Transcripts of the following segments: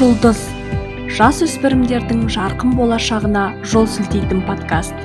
жұлдыз. Жас өспірімдердің жарқын болашағына жол сілтейтін подкаст.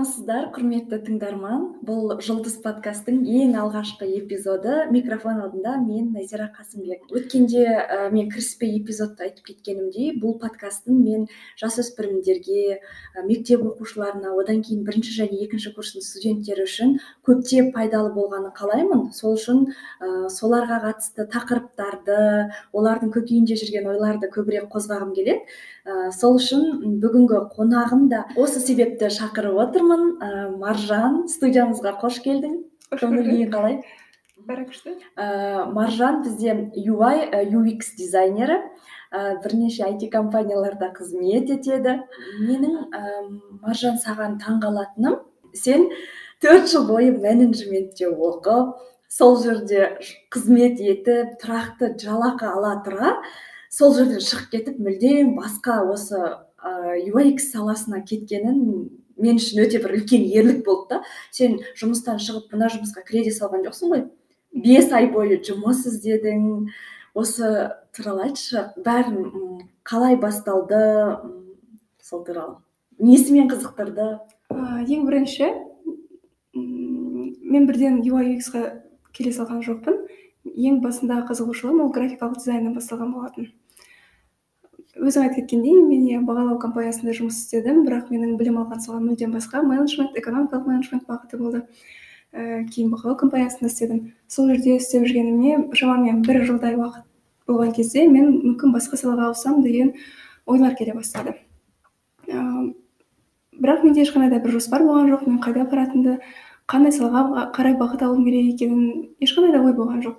Армысыздар құрметті тыңдарман. Бұл жұлдыз подкасттың ең алғашқы эпизоды микрофон алдында мен назира қасымбек. Өткенде ә, мен кіріспе эпизодта айтып кеткенімдей бұл подкасттың мен жасөспірімдерге ә, мектеп оқушыларына одан кейін бірінші және екінші курстың студенттері үшін көптеп пайдалы болғанын қалаймын. Сол үшін ә, соларға қатысты тақырыптарды олардың көкейінде жүрген ойларды көбірек қозғағым келеді. Ә, сол үшін бүгінгі қонағым да осы себепті шақырып отырмын. Ә, маржан студиямызға қош келдің. Көңіл күйің қалай? Бәрі күшті. Ә, маржан бізде UI UX дизайнері. Ә, бірнеше IT компанияларда қызмет етеді. Менің ә, маржан саған таңғалатыным сен төрт жыл бойы менеджментте оқып сол жерде қызмет етіп тұрақты жалақы ала тұра сол жерден шығып кетіп мүлдем басқа осы ә, UX саласына кеткенін мен үшін өте бір үлкен ерлік болды да. Сен жұмыстан шығып мына жұмысқа кіре де салған жоқсың ғой. Бес ай бойы жұмыс іздедің. Осы туралы айтшы. Бәрін қалай басталды? Сол туралы. Несімен қызықтырды? Ә, ең бірінші мен бірден UI UX-ға келе салған жоқпын. Ең басындағы қызығушылығым ол графикалық дизайннан басталған болатын. Өзің айтып кеткендей мен иә бағалау компаниясында жұмыс істедім бірақ менің білім алған салам мүлдем басқа. Менеджмент экономикалық менеджмент бағыты болды. Ә, кейін бағалау компаниясында істедім. Сол жерде істеп жүргеніме шамамен бір жылдай уақыт болған кезде мен мүмкін басқа салаға ауысам деген ойлар келе бастады. Ә, бірақ менде ешқандай да бір жоспар болған жоқ мен қайда баратынымды қандай салаға қарай бағыт алуым керек екенін ешқандай да ой болған жоқ.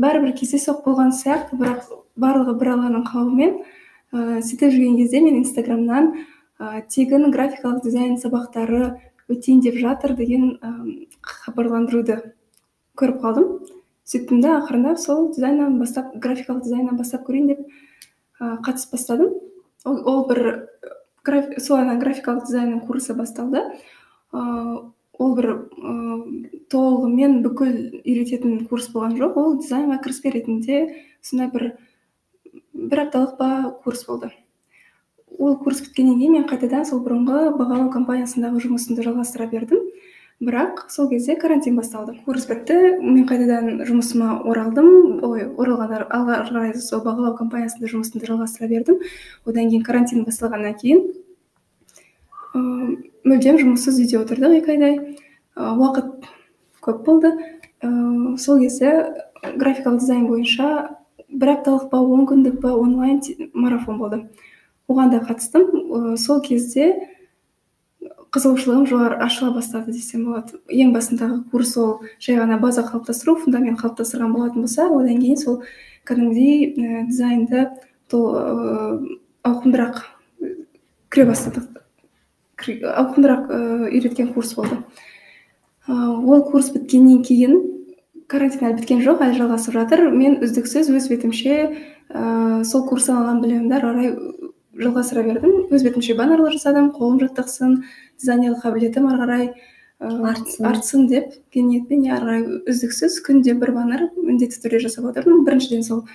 Бәрібір кездейсоқ болған сияқты бірақ барлығы бір алланың қалауымен ә, сөйтіп жүрген кезде мен инстаграмнан ә, тегін графикалық дизайн сабақтары өтейін деп жатыр деген ә, хабарландыруды көріп қалдым. Сөйттім да ақырындап сол дизайннан бастап графикалық дизайннан бастап көрейін деп ә, қатысып бастадым. Ол, ол бір граф, сол графикалық дизайнның курсы басталды. Ол бір ыыы толығымен бүкіл үйрететін курс болған жоқ. Ол дизайнға кіріспе ретінде сондай бір бір апталық па курс болды. Ол курс біткеннен кейін мен қайтадан сол бұрынғы бағалау компаниясындағы жұмысымды жалғастыра бердім. Бірақ сол кезде карантин басталды. Курс бітті мен қайтадан жұмысыма оралдым. Ой оралғаннан алға қарай сол бағалау компаниясында жұмысымды жалғастыра бердім. Одан кейін карантин басталғаннан кейін мүлдем жұмыссыз үйде отырдық екі айдай. Уақыт көп болды. Ә, сол кезде графикалық дизайн бойынша бір апталық па он күндік па онлайн марафон болды. Оған да қатыстым. Сол кезде қызығушылығым жоғары ашыла бастады десем болады. Ең басындағы курс ол жай ғана база қалыптастыру фундамент қалыптастырған болатын болса одан кейін сол кәдімгідей ә, дизайнды ауқымдырақ кіре бастадық. Ауқымдырақ үйреткен курс болды. Ол курс біткеннен кейін карантин әлі біткен жоқ әлі жалғасып жатыр. Мен үздіксіз өз бетімше ә, сол курстан алған білімімді ары қарай жалғастыра бердім. Өз бетімше баннерлар жасадым қолым жаттықсын дизайнерлік қабілетім ары қарай артсын. артсын деп ниетпен ары қарай үздіксіз күнде бір баннер міндетті түрде жасап отырдым. Біріншіден сол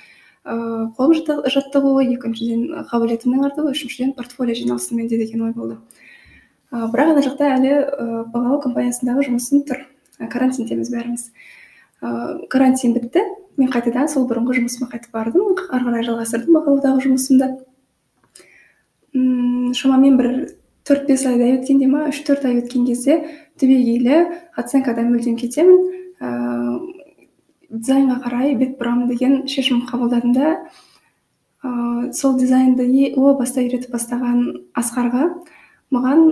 ыыы қолым жаттығу екіншіден қабілетімнің артуы үшіншіден портфолио жиналсын менде деген ой болды. Бірақ ана жақта әлі ә, бағалау компаниясындағы жұмысым тұр карантиндеміз бәріміз ә, карантин бітті мен қайтадан сол бұрынғы жұмысыма қайтып бардым ары қарай жалғастырдым бағалаудағы жұмысымды м шамамен бір төрт бес айдай өткенде ма үш төрт ай өткен кезде түбегейлі оценкадан мүлдем кетемін ыыы дизайнға қарай бет бұрамын деген шешім қабылдадым да. Ыыы сол дизайнды о баста үйретіп бастаған асқарға маған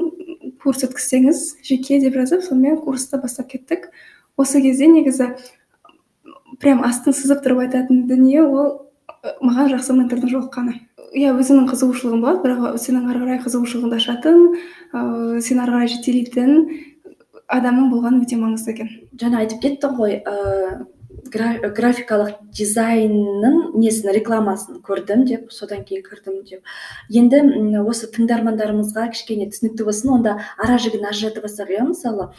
курс өткізсеңіз жеке деп жазып сонымен курсты бастап кеттік. Осы кезде негізі прям астын сызып тұрып айтатын дүние ол маған жақсы ментордың жолыққаны. Иә өзіңнің қызығушылығың болады бірақ сенің ары қарай қызығушылығыңды ашатын ыыы сені ары қарай жетелейтін адамның болғаны өте маңызды екен. Жаңа айтып кеттің ғой ыыы графикалық дизайнның несін рекламасын көрдім деп содан кейін кірдім деп. Енді осы тыңдармандарымызға кішкене түсінікті болсын онда ара жігін ажырата бастайық иә мысалы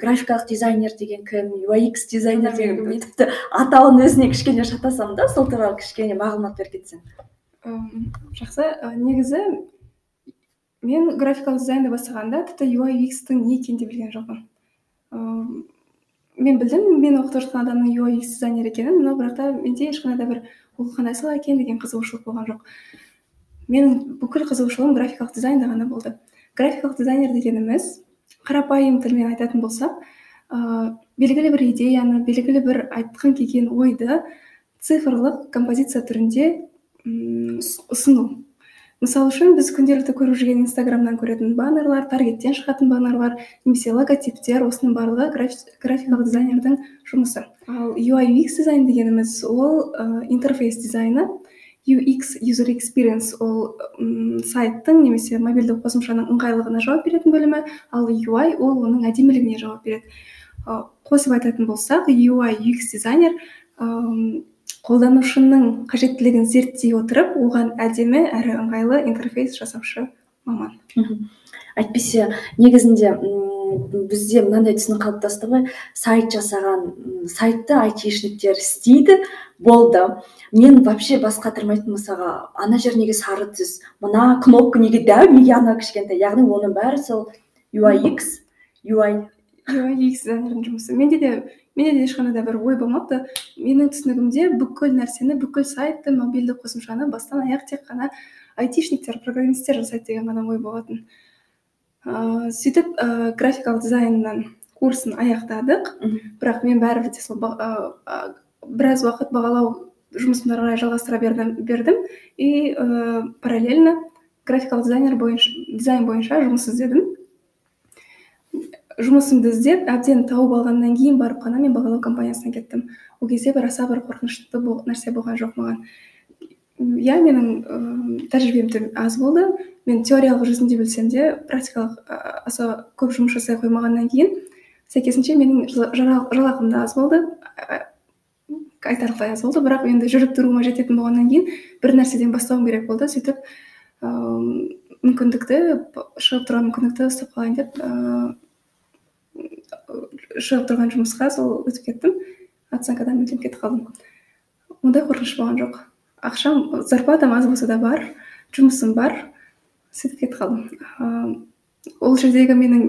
графикалық дизайнер деген кім UX дизайнер деген кім тіпті атауын өзіне кішкене шатасам да сол туралы кішкене мағлұмат беріп кетсең жақсы. Негізі мен графикалық дизайнды бастағанда тіпті UX-тің не екенін де білген жоқпын. Мен білдім мен оқып жатқан адамның UX дизайнер екенін но бірақ та менде ешқандай да бір ол қандай сала екен деген қызығушылық болған жоқ. Менің бүкіл қызығушылығым графикалық дизайнда ғана болды. Графикалық дизайнер дегеніміз қарапайым тілмен айтатын болсақ ә, белгілі бір идеяны белгілі бір айтқың келген ойды цифрлық композиция түрінде ұсыну. Мысалы үшін біз күнделікті көріп жүрген инстаграмнан көретін баннерлар таргеттен шығатын баннерлар немесе логотиптер осының барлығы графикалық дизайнердің жұмысы. Ал UI UX дизайн дегеніміз ол ә, интерфейс дизайны. UX user experience ол ұм, сайттың немесе мобильді қосымшаның ыңғайлылығына жауап беретін бөлімі ал UI ол оның әдемілігіне жауап береді. Қосып айтатын болсақ UI UX дизайнер қолданушының қажеттілігін зерттей отырып оған әдемі әрі ыңғайлы интерфейс жасаушы маман. Әйтпесе негізінде бізде мынандай түсінік қалыптасты ғой. Сайт жасаған сайтты айтишниктер істейді болды. Мен вообще бас қатырмайтын мысалға ана жер неге сары түс мына кнопка неге дәу неге ана кішкентай? Яғни оның бәрі сол UIX UI UX дизайнердің жұмысы. Менде де менде де ешқандай да бір ой болмапты. Менің түсінігімде бүкіл нәрсені бүкіл сайтты мобильді қосымшаны бастан аяқ тек қана айтишниктер программисттер жасайды деген ғана ой болатын. Ыыы сөйтіп ә, графикалық дизайннан курсын аяқтадық. Бірақ мен бәрібір де сол біраз уақыт бағалау жұмысымды ары қарай жалғастыра бердім, бердім. И ә, параллельно графикалық дизайнер бойынша дизайн бойынша жұмыс іздедім. Жұмысымды іздеп әбден тауып алғаннан кейін барып қана мен бағалау компаниясына кеттім. Ол кезде бір аса бір қорқынышты нәрсе болған жоқ маған. Иә менің ыыы тәжірибем аз болды. Мен теориялық жүзінде білсем де практикалық аса көп жұмыс жасай қоймағаннан кейін сәйкесінше менің жалақым да аз болды. Айтарлықтай аз болды бірақ енді жүріп тұруыма жететін болғаннан кейін бір нәрседен бастауым керек болды. Сөйтіп ыыы мүмкіндікті шығып тұрған мүмкіндікті ұстап қалайын деп шығып тұрған жұмысқа сол өтіп кеттім. Оценкадан мүлдем кетіп қалдым. Ондай қорқыныш болған жоқ. Ақшам зарплатам аз болса да бар жұмысым бар сөйтіп кетіп қалдым. Ол жердегі менің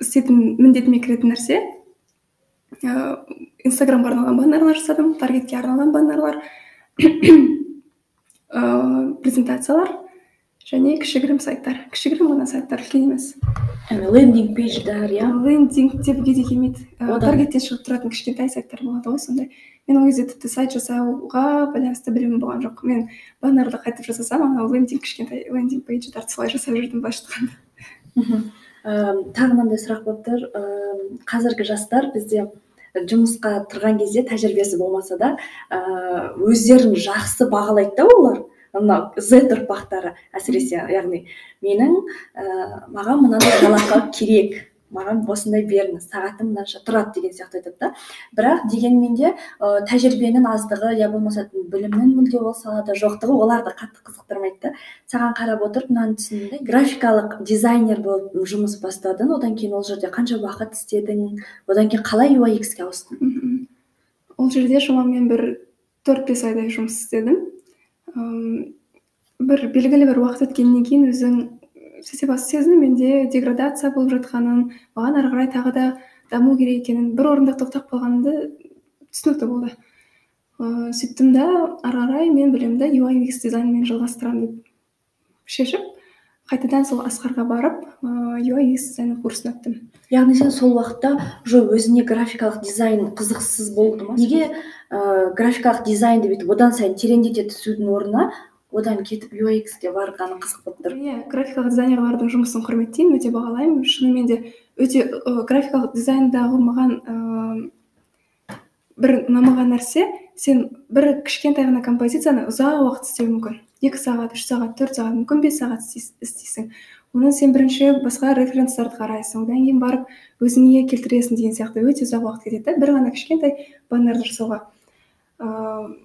істейтін міндетіме кіретін нәрсе ыыы инстаграмға арналған баннерлар жасадым таргетке арналған баннерлар презентациялар. Және кішігірім сайттар. Кішігірім ғана сайттар үлкен емес. Лендинг пейдждар иә? Лендинг деуге де келмейді таргеттен шығып тұратын кішкентай сайттар болады ғой сондай. Мен ол кезде тіпті сайт жасауға байланысты білімім болған жоқ мен баннерді қайтып жасасам анау лендинг кішкентай лендинг пейдждарды солай жасап жүрдім былайша айтқанда тағы мынандай сұрақ болып тұр. Қазіргі жастар бізде жұмысқа тұрған кезде тәжірибесі болмаса да өздерін жақсы бағалайды да олар. Мынау z ұрпақтары әсіресе яғни менің ә, маған мынандай жалақы керек маған осындай беріңіз сағатым мынанша тұрады деген сияқты айтады да. Бірақ дегенмен де ә, тәжірибенің аздығы я болмаса білімнің мүлде ол салада жоқтығы оларды қатты қызықтырмайды да. Саған қарап отырып мынаны түсіндім графикалық дизайнер болып жұмыс бастадың одан кейін ол жерде қанша уақыт істедің одан кейін қалай UX-ге ауыстың? Ол жерде шамамен бір төрт бес айдай жұмыс істедім. Бір белгілі бір уақыт өткеннен кейін өзің сөйте сезіндім менде деградация болып жатқанын маған ары қарай тағы да даму керек екенін бір орында тоқтап қалғанымды түсінікті болды. Ыыы сөйттім да ары қарай мен білімді UI UX дизайнмен жалғастырамын деп шешіп қайтадан сол асқарға барып UX дизайн курсын өттім яғни сен сол уақытта уже өзіңе графикалық дизайн қызықсыз болды ма? Неге? Ыыы графикалық дизайнды бүйтіп одан сайын тереңдете түсудің орнына одан кетіп UX-ге барғаны қызық болып тұр. Иә графикалық дизайнерлардың жұмысын құрметтеймін өте бағалаймын. Шынымен де өте ә, графикалық дизайндағы маған ә, бір ұнамаған нәрсе сен бір кішкентай ғана композицияны ұзақ уақыт істеуің мүмкін. Екі сағат үш сағат төрт сағат мүмкін бес сағат істейсің. Оны сен бірінші басқа референстарды қарайсың. Одан кейін барып өзіңе келтіресің деген сияқты. Өте ұзақ уақыт кетеді бір ғана кішкентай баннерді жасауға. Ыыы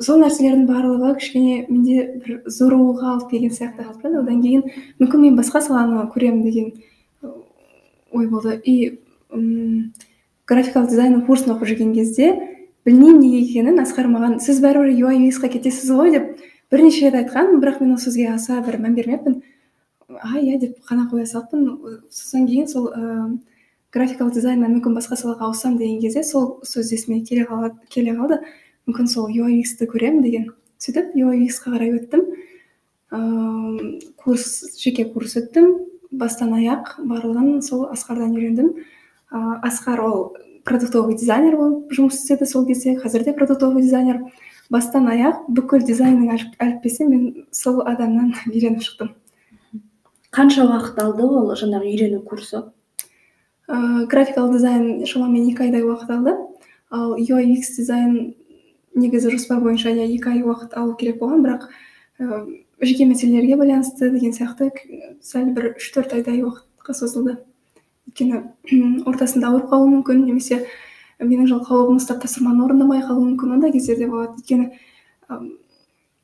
сол нәрселердің барлығы кішкене менде бір зорығуға алып келген сияқты қалды одан кейін мүмкін мен басқа саланы көремін деген ой болды. И графикалық дизайн курсын оқып жүрген кезде білмеймін неге екенін. Асқар маған сіз бәрібір юай кетесіз ғой деп бірнеше рет айтқан бірақ мен ол сөзге аса бір мән бермеппін. А иә деп қана қоя салыппын. Содан кейін сол ыыы графикалық дизайннан мүмкін басқа салаға ауысамын деген кезде сол сөз есіме келе келе қалды. Мүмкін сол юай ті көремін деген сөйтіп ға қарай өттім. Ыыы курс жеке курс өттім. Бастан аяқ барлығын сол асқардан үйрендім. Ыыы асқар ол продуктовый дизайнер болып жұмыс істеді сол кезде. Қазір де продуктовый дизайнер. Бастан аяқ бүкіл дизайнның әліппесін мен сол адамнан үйреніп шықтым. Қанша уақыт алды ол жаңағы үйрену курсы? Ыыы графикалық дизайн шамамен екі айдай уақыт алды. Ал UX дизайн негізі жоспар бойынша иә екі ай уақыт алу керек болған бірақ ыыы жеке мәселелерге байланысты деген сияқты сәл бір үш төрт айдай уақытқа созылды. Өйткені ортасында ауырып қалуы мүмкін немесе менің жалқаулығым ұстап тапсырманы орындамай қалуы мүмкін ондай кездер де болады. Өйткені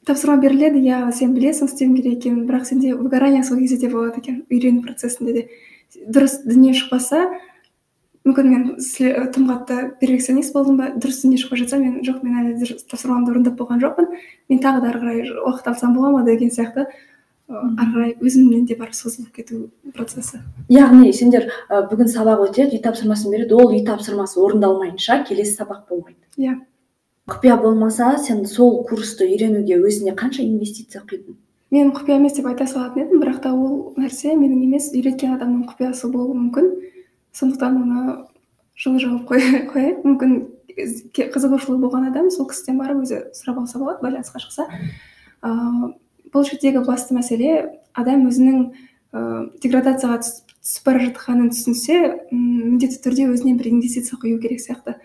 тапсырма беріледі иә сен білесің істеуің керек екенін бірақ сенде выгорание сол кезде де болады екен үйрену процесінде де. Дұрыс дүние шықпаса мүмкін мен тым қатты перфекционист болдым ба дұрыс дүние шықпай жатса мен жоқ мен әлі тапсырмамды орындап болған жоқпын. Мен тағы да ары қарай уақыт алсам бола ма деген сияқты. Ары қарай өзімнен де бар созылып кету процесі. Яғни сендер бүгін сабақ өтеді үй тапсырмасын береді ол үй тапсырмасы орындалмайынша келесі сабақ болмайды. Иә. Құпия болмаса сен сол курсты үйренуге өзіңе қанша инвестиция құйдың? Мен құпия емес деп айта салатын едім бірақ та ол нәрсе менің емес үйреткен адамның құпиясы болуы мүмкін. Сондықтан оны жылы жауып қояйық. Мүмкін қызығушылығы болған адам сол кісіден барып өзі сұрап алса болады байланысқа шықса. Ыыы бұл жердегі басты мәселе адам өзінің ыыы деградацияға түсіп бара жатқанын түсінсе міндетті түрде өзіне бір инвестиция құю керек сияқты.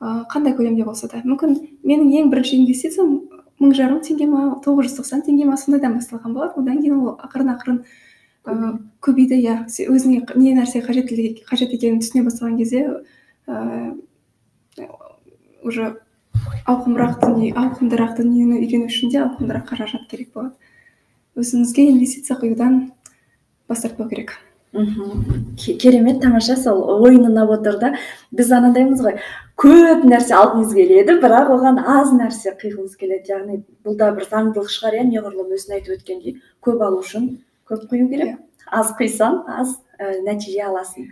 Ыыы қандай көлемде болса да. Мүмкін менің ең бірінші инвестициям мың жарым теңге ма тоғыз жүз тоқсан теңге ма сондайдан басталған болатын. Одан кейін ол ақырын ақырын ыыы көбейді иә. Өзіңе не нәрсе қажет екенін түсіне бастаған кезде ыыы уже ауқымырақ дүние ауқымдырақ дүниені үйрену үшін де ауқымдырақ қаражат керек болады. Өзіңізге инвестиция құюдан бас тартпау керек. Мхм. Керемет тамаша сол ойың ұнап отыр да. Біз анандаймыз ғой. Көп нәрсе алғымыз келеді бірақ оған аз нәрсе құйғымыз келеді. Яғни бұл да бір заңдылық шығар иә неғұрлым өзің айтып өткендей көп алу үшін көп құю керек. Аз құйсаң аз ә, нәтиже аласың.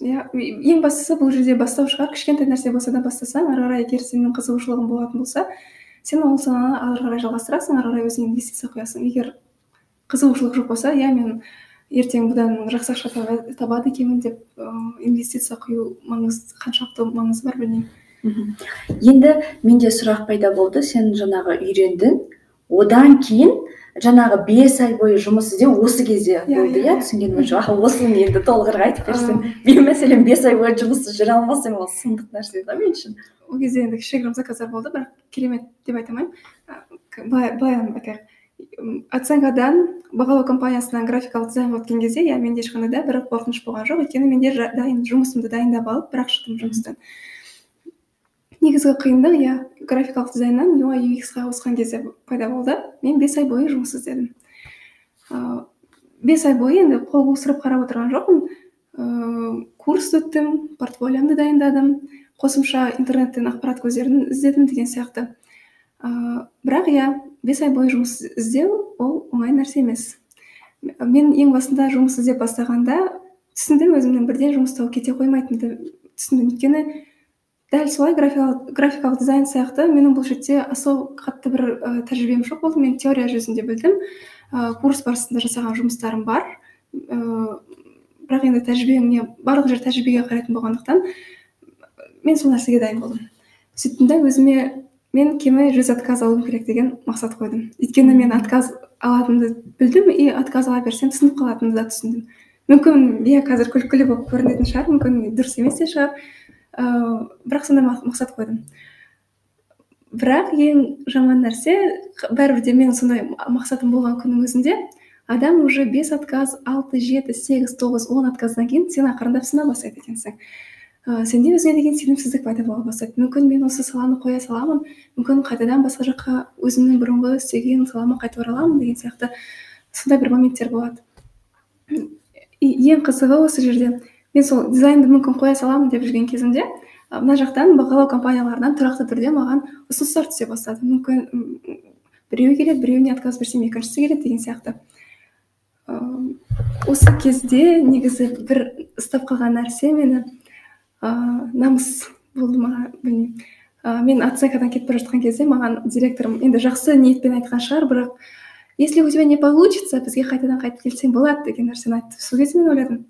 Иә ең бастысы бұл жерде бастау шығар. Кішкентай нәрсе болса да бастасаң ары қарай егер сенің қызығушылығың болатын болса сен ол саланы ары қарай жалғастырасың ары қарай өзіңе инвестиция құясың егер қызығушылық жоқ болса иә мен ертең бұдан жақсы ақша табады екенмін деп ыыы инвестиция құю маңыз қаншалықты маңызы бар білмеймін. Енді менде сұрақ пайда болды. Сен жаңағы үйрендің. Одан кейін жаңағы бес ай бойы жұмыс іздеу осы кезде иә, болды иә, иә түсінгенім бойынша осыны енді толығырақ айтып берсең мен мәселен бес ай бойы жұмыссыз жүре алмасам ол сұмдық нәрсе да мен үшін. Ол кезде енді кішігірім заказдар болды бірақ керемет деп айта алмаймын. Былай айтайық. Оценкадан бағалау компаниясынан графикалық дизайнға өткен кезде иә менде ешқандай да бір қорқыныш болған жоқ. Өйткені менде дайын жұмысымды дайындап алып бірақ шықтым жұмыстан. Негізгі қиындық иә графикалық дизайннан UI UX-ға ауысқан кезде пайда болды. Мен бес ай бойы жұмыс іздедім. Ыыы бес ай бойы енді қол қусырып қарап отырған жоқпын. Ыыы курс өттім портфолиомды дайындадым қосымша интернеттен ақпарат көздерін іздедім деген сияқты. Ыыы бірақ иә бес ай бойы жұмыс іздеу ол оңай нәрсе емес. Мен ең басында жұмыс іздеп бастағанда түсіндім өзімнің бірден жұмыс тауып кете қоймайтынымды түсіндім. Өйткені дәл солай графикалық, графикалық дизайн сияқты менің бұл жерде аса қатты бір ә, тәжірибем жоқ болды. Мен теория жүзінде білдім. Ә, курс барысында жасаған жұмыстарым бар. Ә, бірақ енді тәжірибеңе барлық жер тәжірибеге қарайтын болғандықтан мен сол нәрсеге дайын болдым. Сөйттім да өзіме мен кемі жүз отказ алуым керек деген мақсат қойдым. Өйткені мен отказ алатынымды білдім и отказ ала берсем түсініп қалатынымды да түсіндім. Мүмкін иә қазір күлкілі болып көрінетін шығар мүмкін дұрыс емес те шығар. Ыыы бірақ сондай мақсат қойдым. Бірақ ең жаман нәрсе бәрібір де менің сондай мақсатым болған күннің өзінде адам уже бес отказ алты жеті сегіз тоғыз он отказдан кейін сен ақырындап сына бастайды екенсің. Ә, сенде өзіңе деген сенімсіздік пайда бола бастайды. Мүмкін мен осы саланы қоя саламын мүмкін қайтадан басқа жаққа өзімнің бұрынғы істеген салама қайтып ораламын деген сияқты сондай бір моменттер болады. Ең қызығы осы жерде мен сол дизайнды мүмкін қоя саламын деп жүрген кезімде мына жақтан бағалау компанияларынан тұрақты түрде маған ұсыныстар түсе бастады. Мүмкін біреуі келеді біреуіне отказ берсем екіншісі келеді деген сияқты. Осы кезде негізі бір ұстап қалған нәрсе мені ыыы намыс болды ма білмеймін. Ә, мен оценкадан кетіп бара жатқан кезде маған директорым енді жақсы ниетпен айтқан шығар бірақ если у тебя не получится бізге қайтадан қайтып келсең болады деген нәрсені айтты. Сол кезде мен ойладым.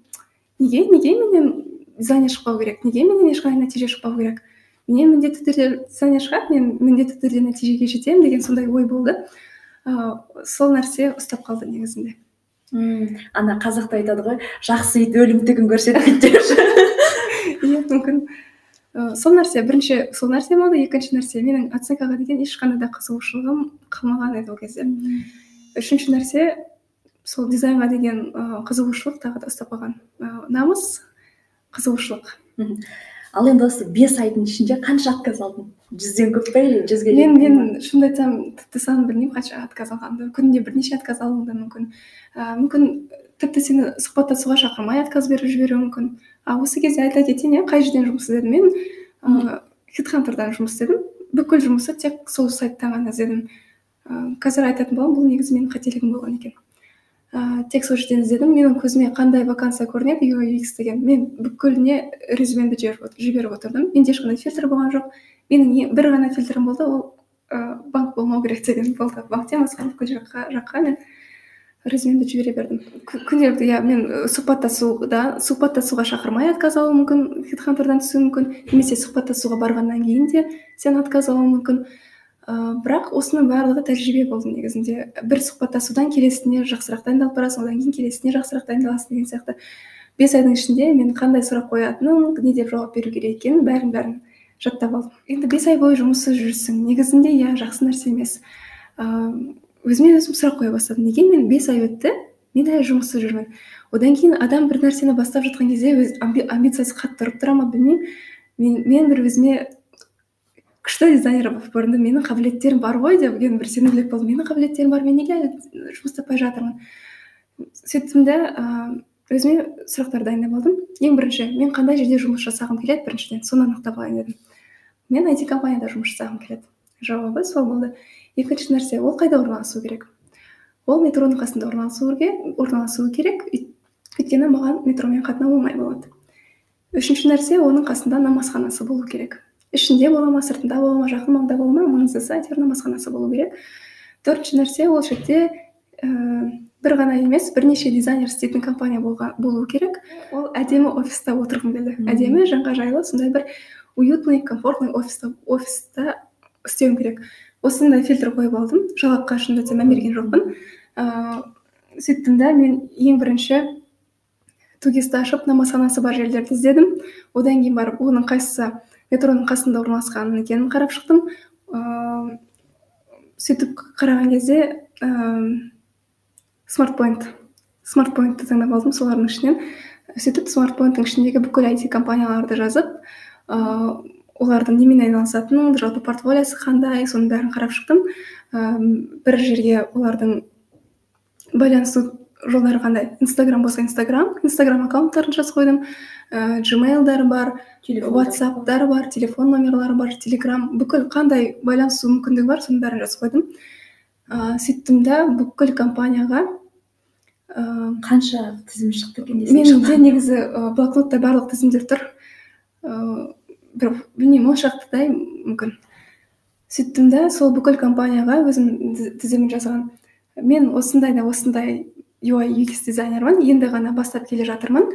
Неге неге менен дизайнер шықпау керек неге менен ешқандай нәтиже шықпау керек. Менен міндетті түрде дизайнер шығады мен міндетті түрде нәтижеге жетемін деген сондай ой болды. Ыыы сол нәрсе ұстап қалды негізінде. Мм ана қазақта айтады ғой жақсы ит өлімтігін көрсетпейді деп. Иә мүмкін. Сол нәрсе бірінші сол нәрсе болды екінші нәрсе. Менің оценкаға деген ешқандай да қызығушылығым қалмаған еді ол кезде. Үшінші нәрсе сол дизайнға деген ыыы қызығушылық тағы да ұстап қалған. Намыс қызығушылық. Ал енді осы бес айдың ішінде қанша отказ алдың? Жүзден көп па или жүзге мен мен шынымды айтсам тіпті санын білмеймін қанша отказ алғанымды. Күніне бірнеше отказ алуым да мүмкін. Ыыы мүмкін тіпті сені сұхбаттасуға шақырмай отказ беріп жіберуі мүмкін. А осы кезде айта кетейін иә қай жерден жұмыс іздедім мен ыыы хитхантердан жұмыс істедім. Бүкіл жұмысты тек сол сайттан ғана іздедім. Ыыы қазір айтатын боламын бұл негізі менің қателігім болған екен. Ыыы тек сол жерден іздедім. Менің көзіме қандай вакансия көрінеді UX деген. Мен бүкіліне резюмемді жіберіп отырдым. Менде ешқандай фильтр болған жоқ. Менің бір ғана фильтрім болды. Ол ыыы банк болмау керек деген болды. Банктен басқа бүкіл жаққа жаққа мен резюмемді жібере бердім. Күнделікті иә мен сұхбаттасуда сұхбаттасуға шақырмай отказ алуы мүмкін хитхантердан түсуі мүмкін. Немесе сұхбаттасуға барғаннан кейін де сен отказ алуың мүмкін. Ыыы бірақ осының барлығы тәжірибе болды негізінде. Бір сұхбаттасудан келесіне жақсырақ дайындалып барасың одан кейін келесіне жақсырақ дайындаласың деген сияқты. Бес айдың ішінде мен қандай сұрақ қоятынын не деп жауап беру керек екенін бәрін бәрін жаттап алдым. Енді бес ай бойы жұмыссыз жүрсің. Негізінде иә жақсы нәрсе емес. Ыыы өзіме өзім сұрақ қоя бастадым. Неге мен бес ай өтті? Мен әлі жұмыссыз жүрмін. Одан кейін адам бір нәрсені бастап жатқан кезде өз амбициясы қатты тұрып тұра ма білмеймін. Мен, мен бір өзіме күшті дизайнер болып көріндім менің қабілеттерім бар ғой деп деген бір сенімділік болды менің қабілеттерім бар мен неге жұмыс таппай жатырмын сөйттім ыыы өзіме сұрақтар дайындап алдым ең бірінші мен қандай жерде жұмыс жасағым келеді? Біріншіден соны анықтап алайын дедім мен IT компанияда жұмыс жасағым келеді жауабы сол болды. Екінші нәрсе ол қайда орналасу керек? Ол метроның қасында орналасуы керек өйткені маған метромен қатынау оңай болады үшінші нәрсе оның қасында намазханасы болу керек ішінде бола ма сыртында бола ма жақын маңда бола ма маңыздысы әйтеуір намазханасы болу керек. Төртінші нәрсе ол жерде ііі бір ғана емес бірнеше дизайнер істейтін компания болған болу керек. Ол әдемі офиста отырғым келді әдемі жанға жайлы сондай бір уютный комфортный офиста офиста істеуім керек. Осындай фильтр қойып алдым. Жалақыға шынымды айтсам мән берген жоқпын. Ыыы сөйттім да мен ең бірінші тугисті ашып намазханасы бар жерлерді іздедім. Одан кейін барып оның қайсысы метроның қасында орналасқан екенін қарап шықтым. Ыыы сөйтіп қараған кезде ыыы смартпоинт смартпоинтты таңдап алдым солардың ішінен. Сөйтіп смартпоинттың ішіндегі бүкіл IT компанияларды жазып ыыы олардың немен айналысатынын жалпы портфолиосы қандай соның бәрін қарап шықтым. Ыыы бір жерге олардың байланысу жолдары қандай? Инстаграм болса инстаграм инстаграм аккаунттарын жазып қойдым. Ыыы gmailдары бар ватсаптары бар. телефон номерлары бар телеграм бүкіл қандай байланысу мүмкіндігі бар соның бәрін жазып қойдым. Ыыы сөйттім да бүкіл компанияға. Ыыы қанша тізім шықты екен менде негізі блокнотта барлық тізімдер тұр. Ыыы бір білмеймін он шақтыдай мүмкін. Сөйттім да сол бүкіл компанияға өзім тізімін жазған мен осындай да осындай UI UX дизайнермін. Енді ғана бастап келе жатырмын.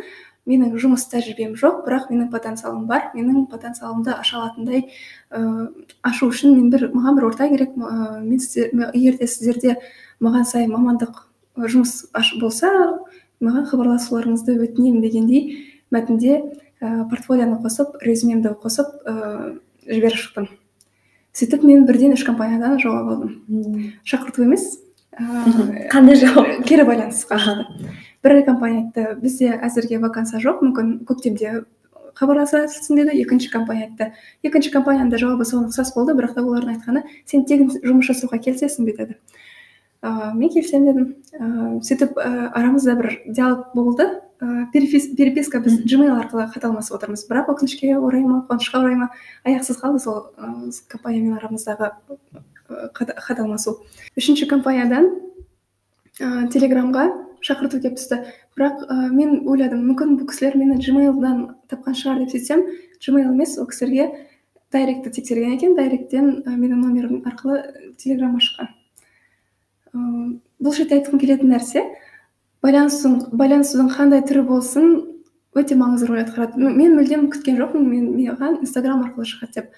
Менің жұмыс тәжірибем жоқ бірақ менің потенциалым бар. Менің потенциалымды аша алатындай ыыы ашу үшін мен бір маған бір орта керек. Ыыы мен сіздер егер де сіздерде маған сай мамандық жұмыс болса маған хабарласуларыңызды өтінемін дегендей мәтінде ә, портфолионы қосып резюмемді қосып ыыы жіберіп шықтым. Сөйтіп мен бірден үш компаниядан жауап алдым. Шақырту емес. Қандай жауап кері байланысқа. Бір компания айтты бізде әзірге вакансия жоқ. Мүмкін көктемде хабарласасың деді екінші компания айтты екінші компанияның да жауабы соған ұқсас болды бірақ та олардың айтқаны сен тегін жұмыс жасауға келісесің бе? деді. Ыыы мен келісемін дедім. Ыыы сөйтіп ыыы арамызда бір диалог болды. Ыыы переписка біз gmail арқылы хат алмасып отырмыз. Бірақ өкінішке орай ма қуанышқа орай ма аяқсыз қалды сол ыыы компаниямен арамыздағы хат алмасу үшінші компаниядан ыыы телеграмға шақырту келіп түсті. Бірақ ә, мен ойладым мүмкін бұл кісілер мені gmailдан тапқан шығар деп сөйтсем gmail емес ол кісілерге дайректті тексерген екен. Дайректтен ә, менің номерім арқылы телеграмма шыққан. Ыыы бұл жерде айтқым келетін нәрсе байланысудың қандай түрі болсын өте маңызды рөл атқарады. Мен мүлдем күткен жоқпын мен маған инстаграм арқылы шығады деп.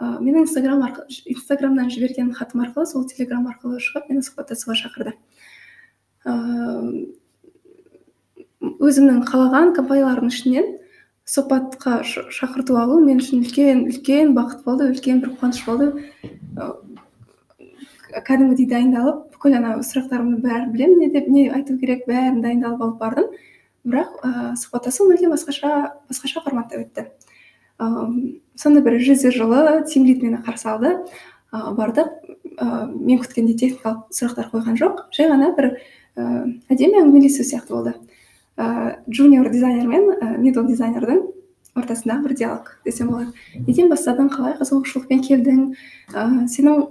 Ыыы менің инстаграм арқылы инстаграмнан жіберген хатым арқылы сол телеграм арқылы шығып мені сұхбаттасуға шақырды. Ыыы өзімнің қалаған компаниялардың ішінен сұхбатқа шақырту алу мен үшін үлкен үлкен бақыт болды үлкен бір қуаныш болды. Кәдімгідей дайындалып бүкіл ана сұрақтарымды бәрін білемін не деп не айту керек бәрін дайындалып алып бардым. Бірақ ыыы сұхбаттасу мүлдем басқаша басқаша форматта өтті. Сонда бір жүзі жылы тимлид мені қарсы алды. Ыыы бардық. Ыыы мен күткендей техникалық сұрақтар қойған жоқ. Жай ғана бір ыыы әдемі әңгімелесу сияқты болды. Ыыы джуниор дизайнер мен мидл дизайнердің ортасындағы бір диалог десем болады. Неден бастадың? Қалай қызығушылықпен келдің? Ыыы сенің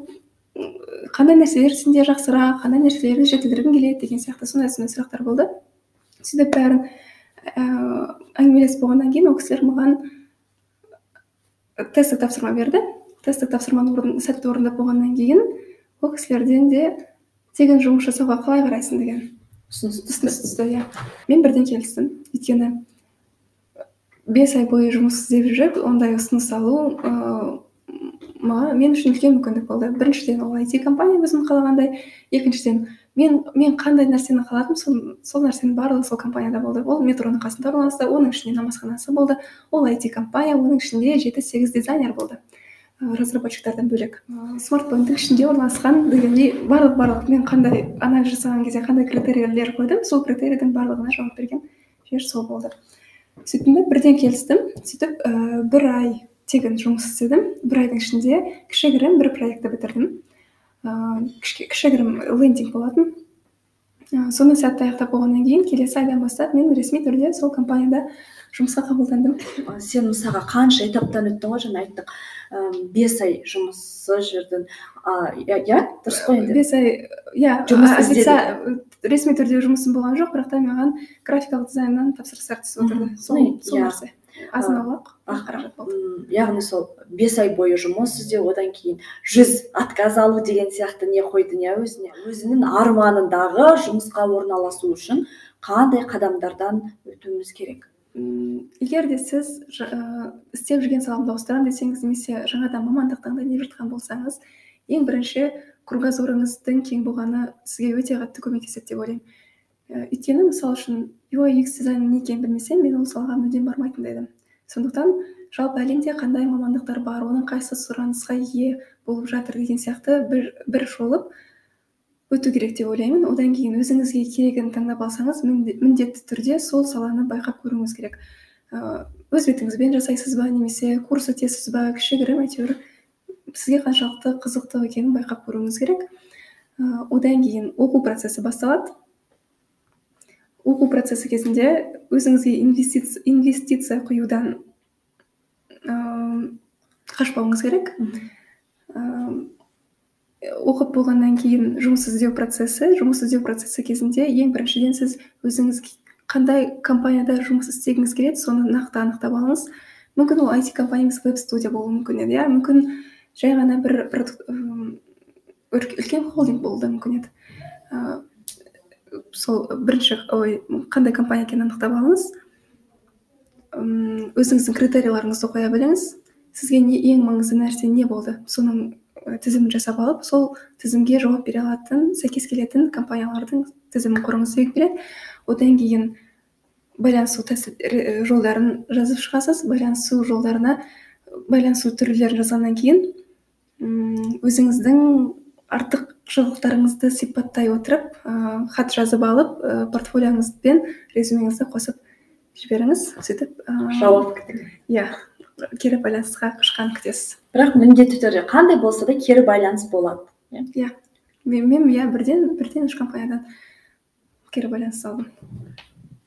қандай нәрселер сенде жақсырақ қандай нәрселерді жетілдіргің келеді деген сияқты сондай сондай сұрақтар болды. Сөйтіп бәрін ііі әңгімелесіп болғаннан кейін ол кісілер маған тесттік тапсырма берді. Тесттік тапсырманы орын, сәтті орындап болғаннан кейін ол кісілерден де тегін жұмыс жасауға қалай қарайсың деген ұсыныс түсті. иә. Мен бірден келістім. Өйткені бес ай бойы жұмыс іздеп жүріп ондай ұсыныс алу ыыы маған мен үшін үлкен мүмкіндік болды. Біріншіден ол айти компания өзім қалағандай. Екіншіден мен мен қандай нәрсені қаладым сол, сол нәрсенің барлығы сол компанияда болды. Ол метроның қасында орналасты оның ішінде намазханасы болды. Ол айти компания оның ішінде жеті сегіз дизайнер болды. Разработчиктардан бөлек. Смартфондың ішінде орналасқан дегендей барлық барлық. Мен қандай анализ жасаған кезде қандай критерийлер қойдым сол критерийдің барлығына жауап берген жер сол болды. Сөйттім де бірден келістім. Сөйтіп ііі бір ай тегін жұмыс істедім. Бір айдың ішінде кішігірім бір проектті бітірдім. Кішігірім лендинг болатын. Ыыы соны сәтті аяқтап болғаннан кейін келесі айдан бастап мен ресми түрде сол компанияда жұмысқа қабылдандым. Сен мысалға қанша этаптан өттің ғой жаңа айттық. Бес ай жұмыссыз жүрдің. Иә дұрыс қой енді. Бес ай иә ресми түрде жұмысым болған жоқ бірақ та маған графикалық дизайннан тапсырыстар түсіп отырды. Сол нәрсе. Азын аулақ қаражат болды. яғни сол бес ай бойы жұмыс іздеу одан кейін жүз отказ алу деген сияқты не қойдың иә өзіне өзінің арманындағы жұмысқа орналасу үшін қандай қадамдардан өтуіміз керек? Егер де сіз ә, істеп жүрген саламды ауыстырамын десеңіз немесе жаңадан мамандық таңдайын деп жатқан болсаңыз ең бірінші кругозорыңыздың кең болғаны сізге өте қатты көмектеседі деп ойлаймын. Өйткені мысалы үшін UX дизайнның не екенін білмесем мен ол салаға мүлдем бармайтын едім. Сондықтан жалпы әлемде қандай мамандықтар бар оның қайсысы сұранысқа ие болып жатыр деген сияқты бір бір шолып өту керек деп ойлаймын. Одан кейін өзіңізге керегін таңдап алсаңыз міндетті түрде сол саланы байқап көруіңіз керек. Өз бетіңізбен жасайсыз ба немесе курс өтесіз ба кішігірім әйтеуір сізге қаншалықты қызықты екенін байқап көруіңіз керек. Одан кейін оқу процесі басталады. Оқу процесі кезінде өзіңізге инвестиция, инвестиция құюдан ыыы қашпауыңыз керек. Ыыы оқып болғаннан кейін жұмыс іздеу процесі жұмыс іздеу процесі кезінде ең біріншіден сіз өзіңіз қандай компанияда жұмыс істегіңіз келеді соны нақты анықтап алыңыз. Мүмкін ол IT компания емес веб студия болуы мүмкін еді иә? Мүмкін жай ғана бір үлкен холдинг болуы да мүмкін еді. Сол бірінші ой қандай компания екенін анықтап алыңыз. Өзіңіздің критерийларыңызды қоя біліңіз. Сізге не ең маңызды нәрсе не болды? Соның тізімін жасап алып сол тізімге жауап бере алатын сәйкес келетін компаниялардың тізімін құрыңыз деген келеді одан кейін байланысу тәсіл жолдарын жазып шығасыз. Байланысу жолдарына байланысу түрлерін жазғаннан кейін өзіңіздің артықшылықтарыңызды сипаттай отырып ә, хат жазып алып ә, портфолиоңыз бен резюмеңізді қосып жіберіңіз сөйтіп жауап иә кері байланысқа шыққанын күтесіз. Бірақ міндетті түрде қандай болса да кері байланыс болады иә. Мен мен иә бірден бірден үш компаниядан кері байланыс алдым.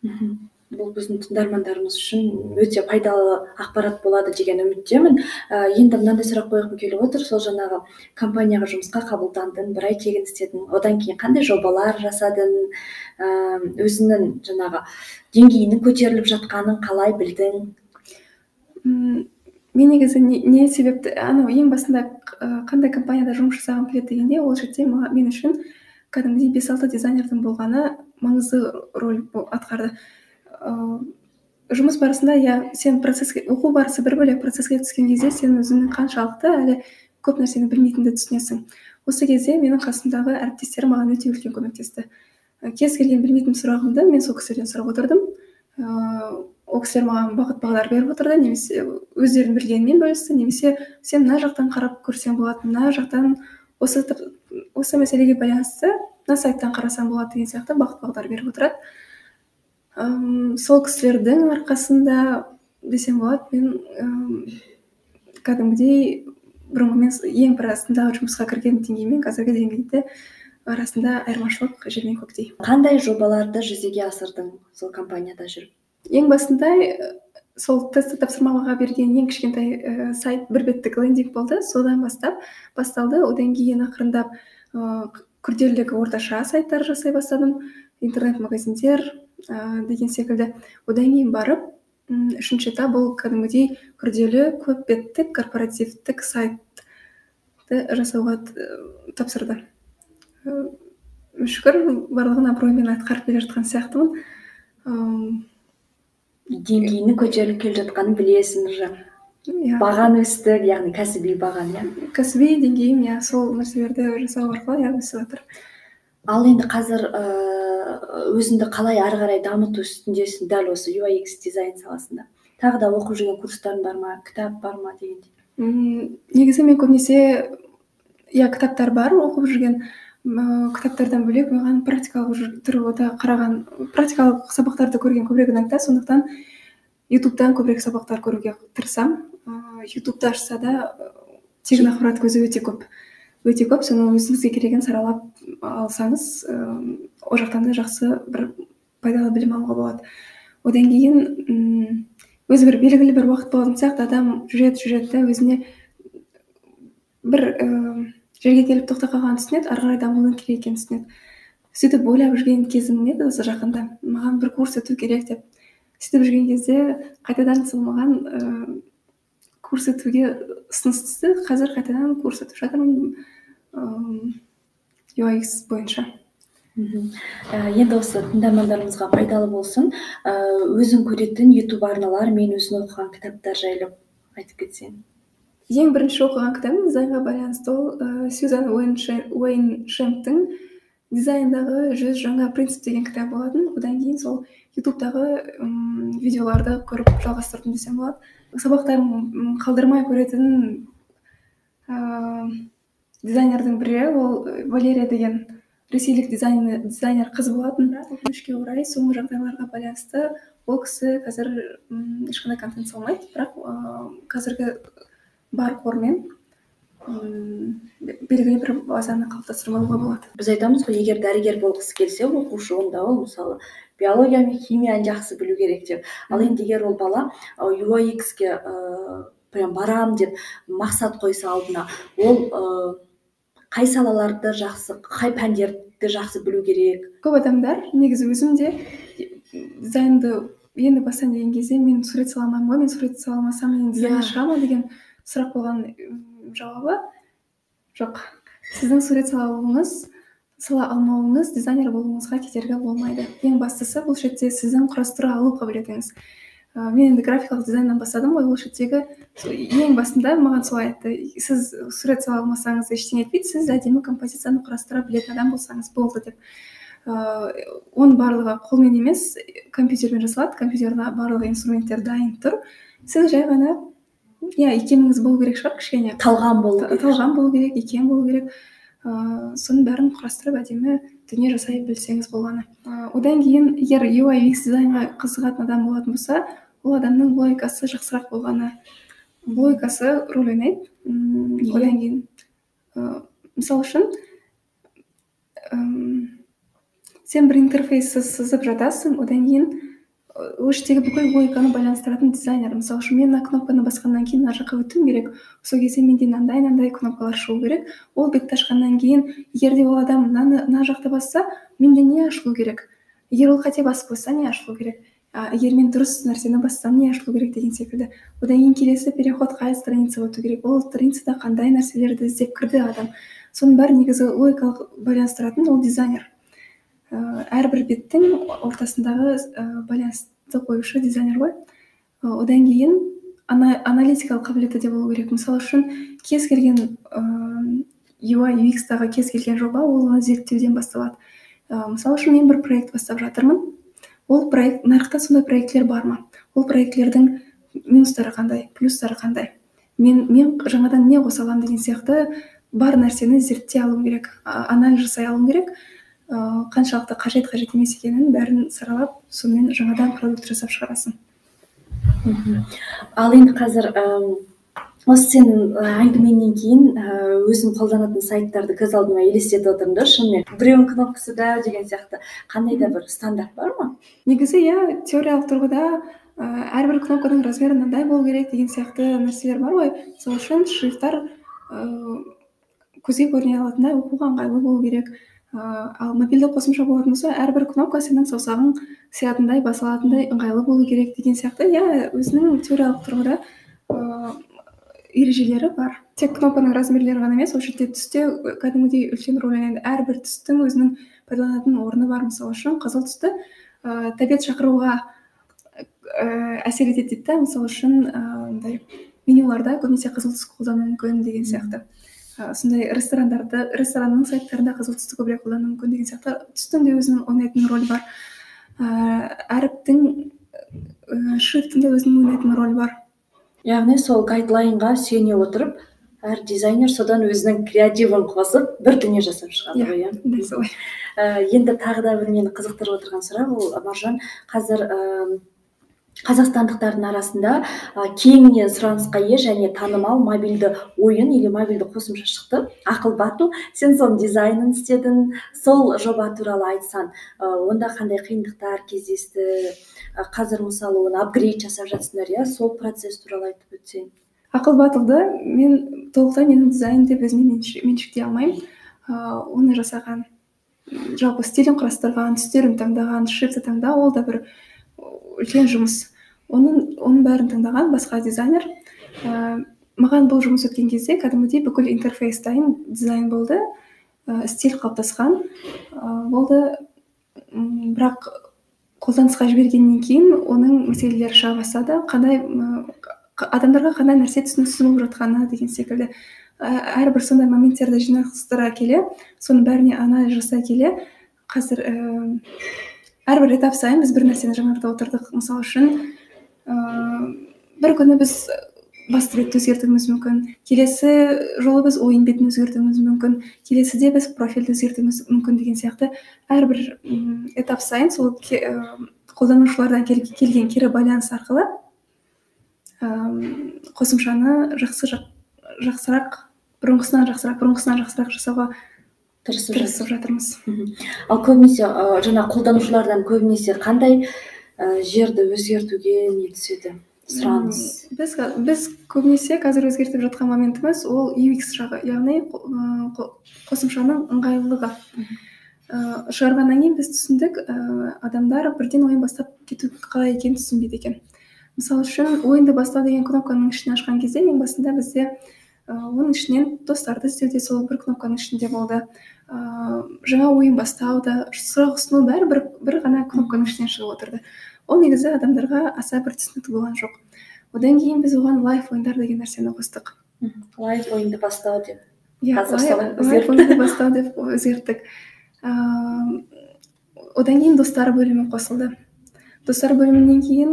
Мхм. Бұл біздің тыңдармандарымыз үшін өте пайдалы ақпарат болады деген үміттемін. Ә, енді мынандай сұрақ қойғым келіп отыр. Сол жаңағы компанияға жұмысқа қабылдандың бір ай тегін істедің. Одан кейін қандай жобалар жасадың? Ә, өзіңнің жаңағы деңгейінің көтеріліп жатқанын қалай білдің? Мен негізі не, не себепті анау ең басында қандай компанияда жұмыс жасағым келеді дегенде ол жерде мен үшін кәдімгідей бес алты дизайнердің болғаны маңызды роль атқарды. Жұмыс барысында иә сен процесске оқу барысы бір бөлек процесске түскен кезде сен өзіңнің қаншалықты әлі көп нәрсені білмейтініңді түсінесің. Осы кезде менің қасымдағы әріптестерім маған өте үлкен көмектесті. Кез келген білмейтін сұрағымды мен сол кісілерден сұрап отырдым. Ыыы ол кісілер маған бағыт бағдар беріп отырды немесе өздерінің білгенімен бөлісті немесе сен мына жақтан қарап көрсең болады мына жақтан осы осы мәселеге байланысты мына сайттан қарасаң болады деген сияқты бағыт бағдар беріп отырады. Сол кісілердің арқасында десем болады мен кәдімгідей бұрынғы мен ең басындағы жұмысқа кірген деңгей мен қазіргі деңгейді арасында айырмашылық жер мен көктей. Қандай жобаларды жүзеге асырдың сол компанияда жүріп? Ең басында сол тестті тапсырмаға берген ең кішкентай ә, сайт бір беттік лендинг болды. Содан бастап басталды. Одан кейін ақырындап ә, күрделілігі орташа сайттар жасай бастадым. Интернет магазиндер ә, деген секілді. Одан кейін барып үшінші этап бұл кәдімгідей күрделі көп беттік корпоративтік сайтты жасауға тапсырды. Шүкір барлығын абыроймен атқарып келе жатқан сияқтымын. Деңгейінің көтеріліп келе жатқанын білесің уже иә. Бағаң өсті яғни кәсіби бағаң иә? Кәсіби деңгейім иә сол нәрселерді жасау арқылы иә өсіп жатыр ал енді қазір ыыы өзіңді қалай ары қарай дамыту үстіндесің дәл осы UX дизайн саласында? Тағы да оқып жүрген курстарың бар ма кітап бар ма дегендей? Негізі мен көбінесе иә кітаптар бар оқып жүрген кітаптардан бөлек маған практикалық тұрғыда қараған практикалық сабақтарды көрген көбірек ұнайды сондықтан ютубтан көбірек сабақтар көруге тырысамын. Ыыы ютубты ашса да тегін ақпарат көзі өте көп. Өте көп. Соны өзіңізге керегін саралап алсаңыз ол жақтан да жақсы бір пайдалы білім алуға болады. Одан кейін өзі бір белгілі бір уақыт болатын сияқты адам жүреді жүреді да өзіне бір ііі жерге келіп тоқтап қалғанын түсінеді ары қарай дамудың керек екенін түсінеді. Сөйтіп ойлап жүрген кезім еді осы жақында. Маған бір курс өту керек деп. Сөйтіп жүрген кезде қайтадан сол маған ыыы курс өтуге ұсыныс түсті. Қазір қайтадан курс өтіп жатырмын. UX бойынша. Мхм енді осы тыңдармандарымызға пайдалы болсын. Өзің көретін ютуб арналар мен өзің оқыған кітаптар жайлы айтып кетсең. Ең бірінші оқыған кітабым дизайнға байланысты ол ыыы сюзан уэйншемптің дизайндағы жүз жаңа принцип деген кітап болатын. Одан кейін сол ютубтағы видеоларды көріп жалғастырдым десем болады. Сабақтарын қалдырмай көретін дизайнердің бірі ол валерия деген ресейлік дизайнер, дизайнер қыз болатын. Өкінішке орай соңғы жағдайларға байланысты ол кісі қазір ешқандай контент салмайды. Бірақ ыыы қазіргі бар қормен белгілі бір базаны қалыптастырып болады. Біз айтамыз ғой егер дәрігер болғысы келсе оқушы онда ол мысалы биология мен химияны жақсы білу керек деп. Ал енді егер ол бала юаикске ыыы прям барамын деп мақсат қойса алдына ол ыыы қай салаларды жақсы қай пәндерді жақсы білу керек? Көп адамдар негізі өзім де дизайнды енді бастайын деген кезде мен сурет сала алмаймын ғой мен сурет сала алмасам мен дизайнер шығамын деген сұрақ болған жауабы жоқ. Сіздің сурет сала алуыңыз сала алмауыңыз дизайнер болуыңызға кедергі болмайды. Ең бастысы бұл жерде сіздің құрастыра алу қабілетіңіз. Ә, мен енді графикалық дизайннан бастадым ғой ол жердегі ең басында маған солай айтты. Сіз сурет сала алмасаңыз ештеңе етпейді сіз әдемі композицияны құрастыра білетін адам болсаңыз болды деп. Ыыы оның барлығы қолмен емес компьютермен жасалады компьютерда барлық инструменттер дайын тұр. Сіз жай ғана иә икеміңіз болу керек шығар кішкене. Талғам болу керек талғам болу керек икем болу керек. Ыыы соның бәрін құрастырып әдемі дүние жасай білсеңіз болғаны. Одан кейін егер UI UX дизайнға қызығатын адам болатын болса ол адамның логикасы жақсырақ болғаны. Логикасы рөл ойнайды одан кейін мысалы үшін сен бір интерфейсті сызып жатасың одан кейін ол жердегі бүкіл логиканы байланыстыратын дизайнер. Мысалы үшін мен мына кнопканы басқаннан кейін мына жаққа өтуім керек. Сол кезде менде мынандай мынандай кнопкалар шығу керек. Ол бетті ашқаннан кейін егер де ол адам мынаны мына жақты басса менде не ашылу керек? Егер ол қате басып қойса не ашылу керек? Егер мен дұрыс нәрсені бассам не ашылу керек деген секілді. Одан кейін келесі переход қай страницаға өту керек? Ол страницада қандай нәрселерді іздеп кірді адам? Соның бәрі негізі логикалық байланыстыратын ол дизайнер. Ә, әрбір беттің ортасындағы ә, байланысты қоюшы дизайнер ғой. Одан кейін ана, аналитикалық қабілеті де болу керек. Мысалы үшін кез келген ә, UI UX тағы кез келген жоба ол оны зерттеуден басталады. Ә, мысалы үшін мен бір проект бастап жатырмын. Ол проект нарықта сондай проектілер бар ма? Ол проектілердің минустары қандай плюстары қандай? Мен мен жаңадан не қоса аламын деген сияқты бар нәрсені зерттей алуым керек анализ жасай алуым керек. Ыыы қаншалықты қажет қажет емес екенін бәрін саралап сонымен жаңадан продукт жасап шығарасың. Ал енді қазір осы сенің әңгімеңнен кейін өзім қолданатын сайттарды көз алдыма елестетіп отырмын да шынымен. Біреуінің кнопкасы дәу деген сияқты. Қандай да бір стандарт бар ма? Негізі иә теориялық тұрғыда ә, әрбір кнопканың размері мынандай болу керек деген сияқты нәрселер бар ғой. Сол үшін шрифттар көзге көріне алатындай оқуға ыңғайлы болу керек. Ал мобильді қосымша болатын болса әрбір кнопка сенің саусағың сыятындай баса алатындай ыңғайлы болу керек деген сияқты. Иә өзінің теориялық тұрғыда ыыы ережелері бар. Тек кнопканың размерлері ғана емес ол жерде түсте кәдімгідей үлкен рөл ойнайды. Әрбір түстің өзінің пайдаланатын орны бар. Мысалы үшін қызыл түсті ыыы тәбет шақыруға ііі әсер етеді дейді да мысалы үшін мындай менюларда көбінесе қызыл түс қолдану мүмкін деген сияқты. Сондай ресторандарды ресторанның сайттарында қызыл түсті көбірек қолдану мүмкін деген сияқты. Түстің де өзінің ойнайтын рөлі бар. Ыыы әріптің шрифтің де өзінің ойнайтын рөлі бар. Яғни сол гайдлайнға сүйене отырып әр дизайнер содан өзінің креативін қосып бір дүние жасап шығады ғой иә дәл солай енді тағы да бір мені қызықтырып отырған сұрақ ол маржан қазір қазақстандықтардың арасында кеңінен сұранысқа ие және танымал мобильді ойын или мобильді қосымша шықты. Ақыл батл сен соның дизайнын істедің сол жоба туралы айтсаң онда қандай қиындықтар кездесті? Қазір мысалы оны апгрейд жасап жатсыңдар иә сол процесс туралы айтып өтсең. Ақыл батылды. Мен толықтай менің дизайн деп өзіме меншіктей алмаймын. Ыыы оны жасаған жалпы стилін құрастырған түстерін таңдаған шрифті таңдау ол да бір үлкен жұмыс. Оның оның бәрін таңдаған басқа дизайнер. Ә, маған бұл жұмыс өткен кезде кәдімгідей бүкіл интерфейс дайын дизайн болды. Ә, стиль қалыптасқан ә, болды. Бірақ қолданысқа жібергеннен кейін оның мәселелері шыға бастады қандай адамдарға қандай нәрсе түсініксіз болып жатқаны деген секілді. Әрбір сондай моменттерді жинастыра келе соның бәріне анализ жасай келе қазір ііі әрбір этап сайын біз бір нәрсені жаңартып отырдық. Мысалы үшін бір күні біз басты бетті өзгертуіміз мүмкін келесі жолы біз ойын бетін өзгертуіміз мүмкін келесіде біз профильді өзгертуіміз мүмкін деген сияқты әрбір этап сайын сол қолданушылардан келген кері байланыс арқылы қосымшаны жақсы жақсырақ бұрынғысынан жақсырақ бұрынғысынан жақсырақ жасауға тырысып жатырмыз. ал көбінесе жаңа қолданушылардан көбінесе қандай жерді өзгертуге не түседі? Сұраныс. Біз біз көбінесе қазір өзгертіп жатқан моментіміз ол UX жағы яғни қосымшаның ыңғайлылығы. Ыыы шығарғаннан кейін біз түсіндік ыыы адамдар бірден ойын бастап кету қалай екенін түсінбейді екен. Мысалы үшін ойынды бастау деген кнопканың ішін ашқан кезде ең басында бізде оның ішінен достарды іздеу де сол бір кнопканың ішінде болды. Ыыы жаңа ойын бастау да сұрақ ұсыну бәрі бір, бір ғана кнопканың ішінен шығып отырды. Ол негізі адамдарға аса бір түсінікті болған жоқ. Одан кейін біз оған лайф ойындар деген нәрсені қостық. Лайф ойынды бастау деп. Иә лайф ойынды бастау деп өзгерттік. Ыыы одан кейін достар бөлімі қосылды. Достар бөлімінен кейін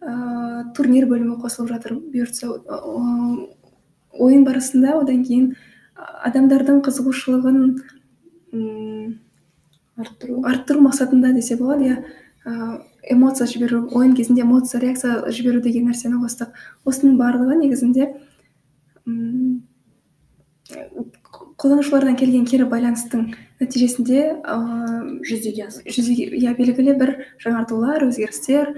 ыыы турнир бөлімі қосылып жатыр. Бұйыртса ойын барысында одан кейін адамдардың қызығушылығын арттыру арттыру мақсатында десе болады иә. Эмоция жіберу ойын кезінде эмоция реакция жіберу деген нәрсені қостық. Осының барлығы негізінде қолданушылардан келген кері байланыстың нәтижесінде жүзеге асып. жүзеге иә белгілі бір жаңартулар өзгерістер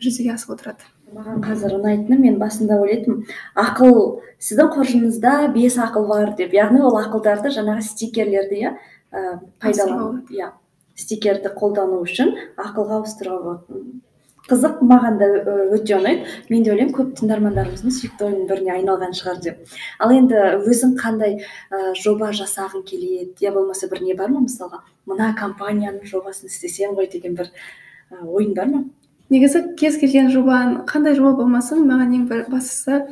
жүзеге асып отырады. Маған қазір ұнайтыны мен басында ойлайтынмын. Ақыл сіздің қоржыныңызда бес ақыл бар деп. Яғни ол ақылдарды жаңағы стикерлерді иә пайдалану иә стикерді қолдану үшін ақылға ауыстыруға болады. Қызық маған да өте ұнайды. Мен де ойлаймын көп тыңдармандарымыздың сүйікті ойынның біріне айналған шығар деп. Ал енді өзің қандай ә, жоба жасағың келеді? Я болмаса бір не бар ма мысалға? Мына компанияның жобасын істесем ғой деген бір ойың бар ма? Негізі кез келген жобаны қандай жоба болмасын маған ең бір бастысы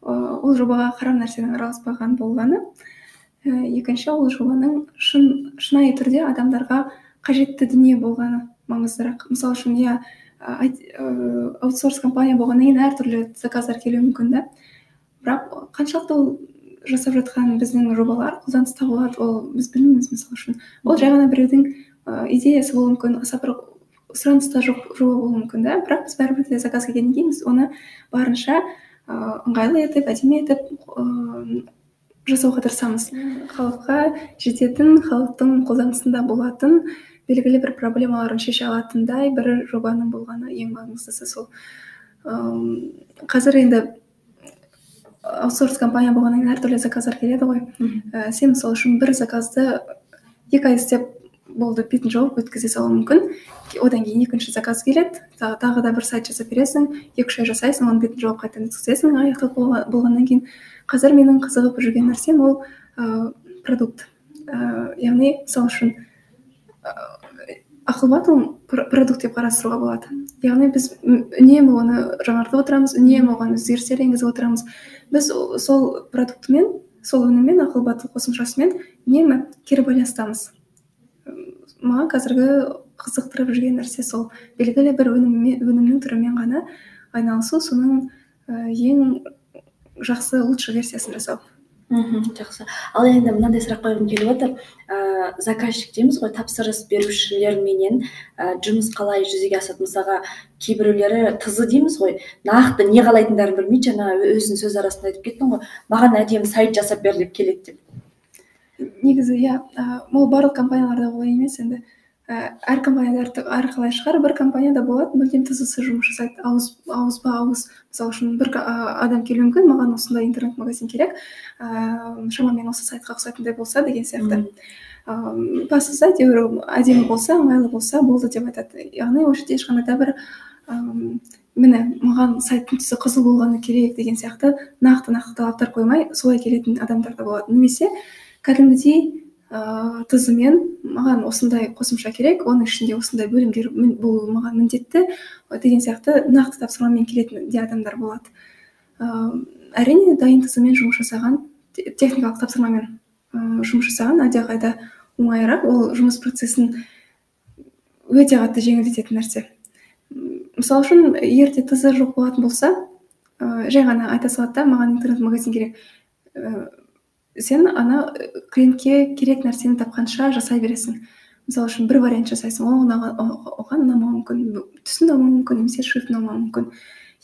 ол жобаға қарам нәрсенің араласпаған болғаны екінші ол жобаның шын шынайы түрде адамдарға қажетті дүние болғаны маңыздырақ. Мысалы үшін иә аутсорс компания болғаннан кейін әртүрлі заказдар келуі мүмкін да. Бірақ қаншалықты ол жасап жатқан біздің жобалар қолданыс табылады ол біз білмейміз мысалы үшін. Ол жай ғана біреудің идеясы болуы мүмкін аса бір сұраныста жоқ жоба болуы мүмкін да. Бірақ біз бәрібір де заказ келгеннен кейін біз оны барынша ыңғайлы етіп әдемі етіп жасауға тырысамыз. Халыққа жететін халықтың қолданысында болатын белгілі бір проблемаларын шеше алатындай бір жобаның болғаны ең маңыздысы сол. Қазір енді аутсорс компания болғаннан кейін әртүрлі заказдар келеді ғой. Ә, сен мысалы үшін бір заказды екі ай істеп болды бетін жауып өткізе салуың мүмкін. Одан кейін екінші заказ келеді. Тағы да бір сайт жасап бересің екі үш ай жасайсың оның бетін жауып қайтадан өткізесің аяқталып болғаннан кейін. Қазір менің қызығып жүрген нәрсем ол ә, продукт. Ә, яғни мысалы үшін ақылбат ол продукт деп қарастыруға болады. Яғни біз үнемі оны жаңартып отырамыз үнемі оған өзгерістер енгізіп отырамыз. Біз сол продуктымен сол өніммен ақылбат қосымшасымен үнемі кері байланыстамыз. Маған қазіргі қызықтырып жүрген нәрсе сол. Белгілі бір өніммен өнімнің түрімен ғана айналысу соның ең жақсы лучший версиясын жасау. Мхм жақсы. Ал енді мынандай сұрақ қойғым келіп отыр. Ә, заказчик дейміз ғой тапсырыс берушілерменен ә, жұмыс қалай жүзеге асады? Мысалға кейбіреулері тызы дейміз ғой нақты не қалайтындарын білмейді жаңа өзің сөз арасында айтып кеттің ғой. Маған әдемі сайт жасап бер деп келеді деп. Негізі иә ол барлық компанияларда олай емес енді Ә, әр компанияда әрқалай шығар бір компанияда болады мүлдем тзс жұмыс жасайды. Ауыз ауызба ауыз мысалы үшін бір адам келуі мүмкін маған осындай интернет магазин керек ыыы шамамен осы сайтқа ұқсайтындай болса деген сияқты. Ыыы бастысы әйтеуір әдемі болса ыңғайлы болса болды деп айтады. Яғни ол жерде ешқандай да бір ыыы міне маған сайттың түсі қызыл болғаны керек деген сияқты нақты нақты талаптар қоймай солай келетін адамдар да болады. Немесе кәдімгідей ыыы тізіммен маған осындай қосымша керек оның ішінде осындай бөлімдер болуы маған міндетті деген сияқты нақты тапсырмамен келетін де адамдар болады. Ыыы әрине дайын тізіммен жұмыс жасаған техникалық тапсырмамен ыыы жұмыс жасаған әлдеқайда оңайырақ ол жұмыс процесін өте қатты жеңілдететін нәрсе. Мысалы үшін егер де тз жоқ болатын болса ыыы жай ғана айта салады да маған интернет магазин керек сен ана э, клиентке керек нәрсені тапқанша жасай бересің. Мысалы үшін бір вариант жасайсың ол оған ұнамауы мүмкін түсі ұнамауы мүмкін немесе шрифт ұнамауы мүмкін.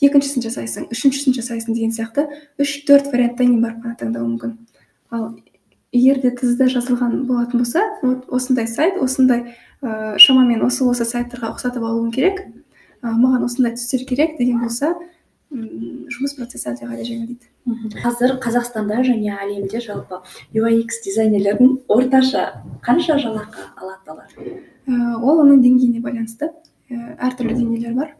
Екіншісін жасайсың үшіншісін жасайсың деген сияқты үш төрт варианттан кейін барып қана таңдауы мүмкін. Ал егер де тзда жазылған болатын болса вот осындай сайт осындай ә, шамамен осы осы сайттарға ұқсатып алуым керек маған осындай түстер керек деген болса жұмыс процесі әлдеқайда жеңілдейді қазір қазақстанда және әлемде жалпы UX дизайнерлердің орташа қанша жалақы алады олар ә, ол оның деңгейіне байланысты. Ә, әртүрлі деңгейлер бар.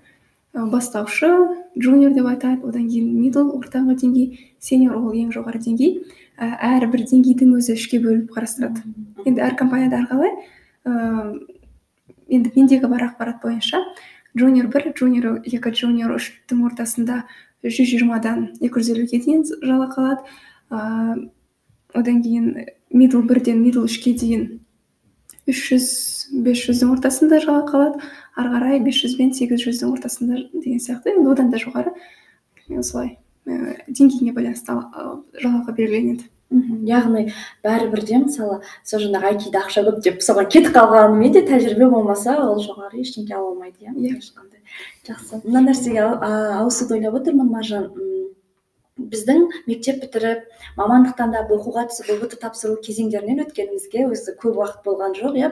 Ә, бастаушы джуниор деп айтады одан кейін мидл ортаңғы деңгей сеньор ол ең жоғары деңгей. Әрбір деңгейдің өзі үшке бөліп қарастырады. Енді әр компанияда әрқалай ә, енді мендегі бар ақпарат бойынша. Джуниор бір джуниор екі джуниор үштің ортасында жүз жиырмадан екі жүз елуге дейін жалақы алады ыыы одан кейін мидл бірден мидл үшке дейін үш жүз бес жүздің ортасында жалақы алады ары қарай бес жүз бен сегіз жүздің ортасында деген сияқты. Енді одан да жоғары осылай деңгейіне байланысты жалақы белгіленеді. Яғни бәрібір де мысалы сол жаңағы айтиде ақша көп деп соған кетіп қалғанымен де тәжірибе болмаса ол жоғары ештеңе ала алмайды иә? Иә. Ешқандай. Жақсы. Мына нәрсеге ауысуды ойлап отырмын маржан. Біздің мектеп бітіріп мамандық таңдап оқуға түсіп ұбт тапсыру кезеңдерінен өткенімізге өзі көп уақыт болған жоқ иә?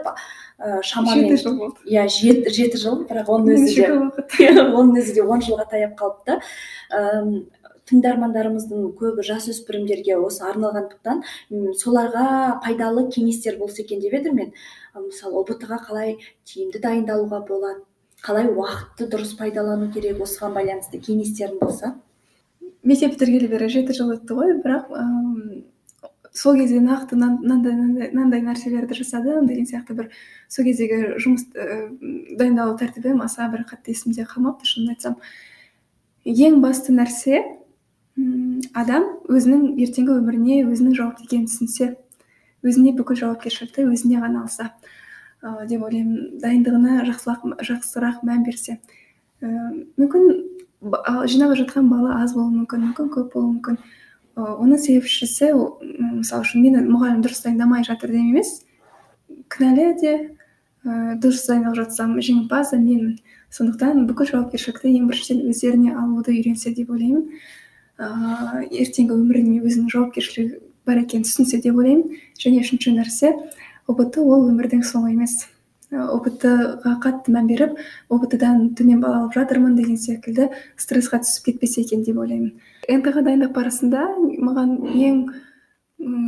Шамамен. Жеті жыл болды. Иә жеті жыл бірақ оның өзі де оның өзі де он жылға таяп қалыпты. Тыңдармандарымыздың көбі жасөспірімдерге осы арналғандықтан соларға пайдалы кеңестер болса екен деп едім мен. Мысалы ұбт ға қалай тиімді дайындалуға болады қалай уақытты дұрыс пайдалану керек осыған байланысты кеңестерің болса? Мектеп бітіргелі бері жеті жыл өтті ғой бірақ сол кезде нақты мынандай нәрселерді жасадым деген сияқты бір сол кездегі жұмыс дайындалу тәртібім аса бір қатты есімде қалмапты шынын айтсам. Ең басты нәрсе адам өзінің ертеңгі өміріне өзінің жауапты екенін түсінсе өзіне бүкіл жауапкершілікті өзіне ғана алса ә, деп ойлаймын. Дайындығына жақсырақ, мән берсе ә, мүмкін жинап жатқан бала аз болуы мүмкін мүмкін көп болуы мүмкін. Оның себепшісі мысалы үшін мені мұғалім дұрыс дайындамай жатыр деп емес. Кінәлі де ә, дұрыс дайындалып жатсам жеңімпаз да менмін. Сондықтан бүкіл жауапкершілікті ең біріншіден өздеріне алуды үйренсе деп ойлаймын. Ыыы ертеңгі өміріне өзінің жауапкершілігі бар екенін түсінсе деп ойлаймын және үшінші нәрсе ұбт ол өмірдің соңы емес ұбт ға қатты мән беріп ұбт дан төмен балл алып жатырмын деген секілді. Стрессқа түсіп кетпесе екен деп ойлаймын. Нт ға дайындық барысында маған ең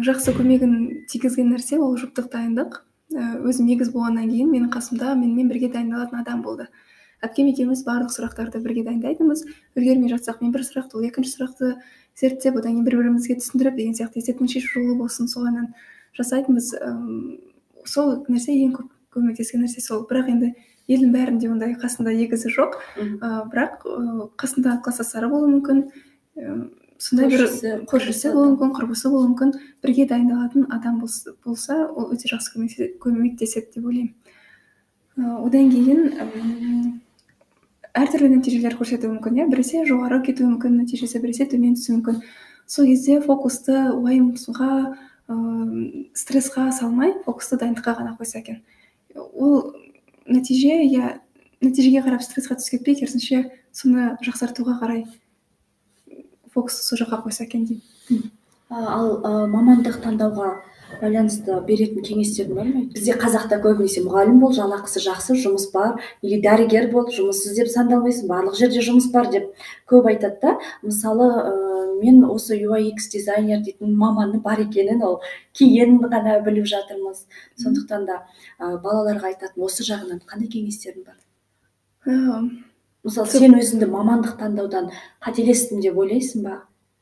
жақсы көмегін тигізген нәрсе ол жұптық дайындық. Өзім егіз болғаннан кейін менің қасымда менімен бірге дайындалатын адам болды. Әпкем екеуміз барлық сұрақтарды бірге дайындайтынбыз. Үлгермей жатсақ мен бір сұрақты ол екінші сұрақты зерттеп одан кейін бір бірімізге түсіндіріп деген сияқты есептің шешу жолы болсын соғаннан жасайтынбыз. Сол нәрсе ең көп көмектескен нәрсе сол. Бірақ енді елдің бәрінде ондай қасында егізі жоқ. Ә, бірақ ә, қасында класстастары болуы мүмкін. Сондай бір көршісі болуы мүмкін құрбысы болуы мүмкін. Бірге дайындалатын адам болса ол өте жақсы көмектеседі деп ойлаймын. Одан кейін әртүрлі нәтижелер көрсетуі мүмкін иә? Біресе жоғары кетуі мүмкін нәтижесі біресе төмен түсуі мүмкін. Сол кезде фокусты уайымға ыыы стрессқа салмай фокусты дайындыққа ғана қойса екен. Ол нәтиже иә нәтижеге қарап стрессқа түсіп кетпей керісінше соны жақсартуға қарай фокусты сол жаққа қойса екен деймін. Ал мамандық таңдауға байланысты беретін кеңестерің бар ма бізде қазақта көбінесе мұғалім бол жалақысы жақсы жұмыс бар. Или дәрігер бол жұмыс іздеп сандалмайсың. Барлық жерде жұмыс бар деп көп айтады да. Мысалы ә, мен осы UX дизайнер дейтін маманның бар екенін ол кейін ғана біліп жатырмыз. Сондықтан да ә, балаларға айтатын осы жағынан қандай кеңестерің бар? Мысалы сен өзіңді мамандық таңдаудан қателестім деп ойлайсың ба?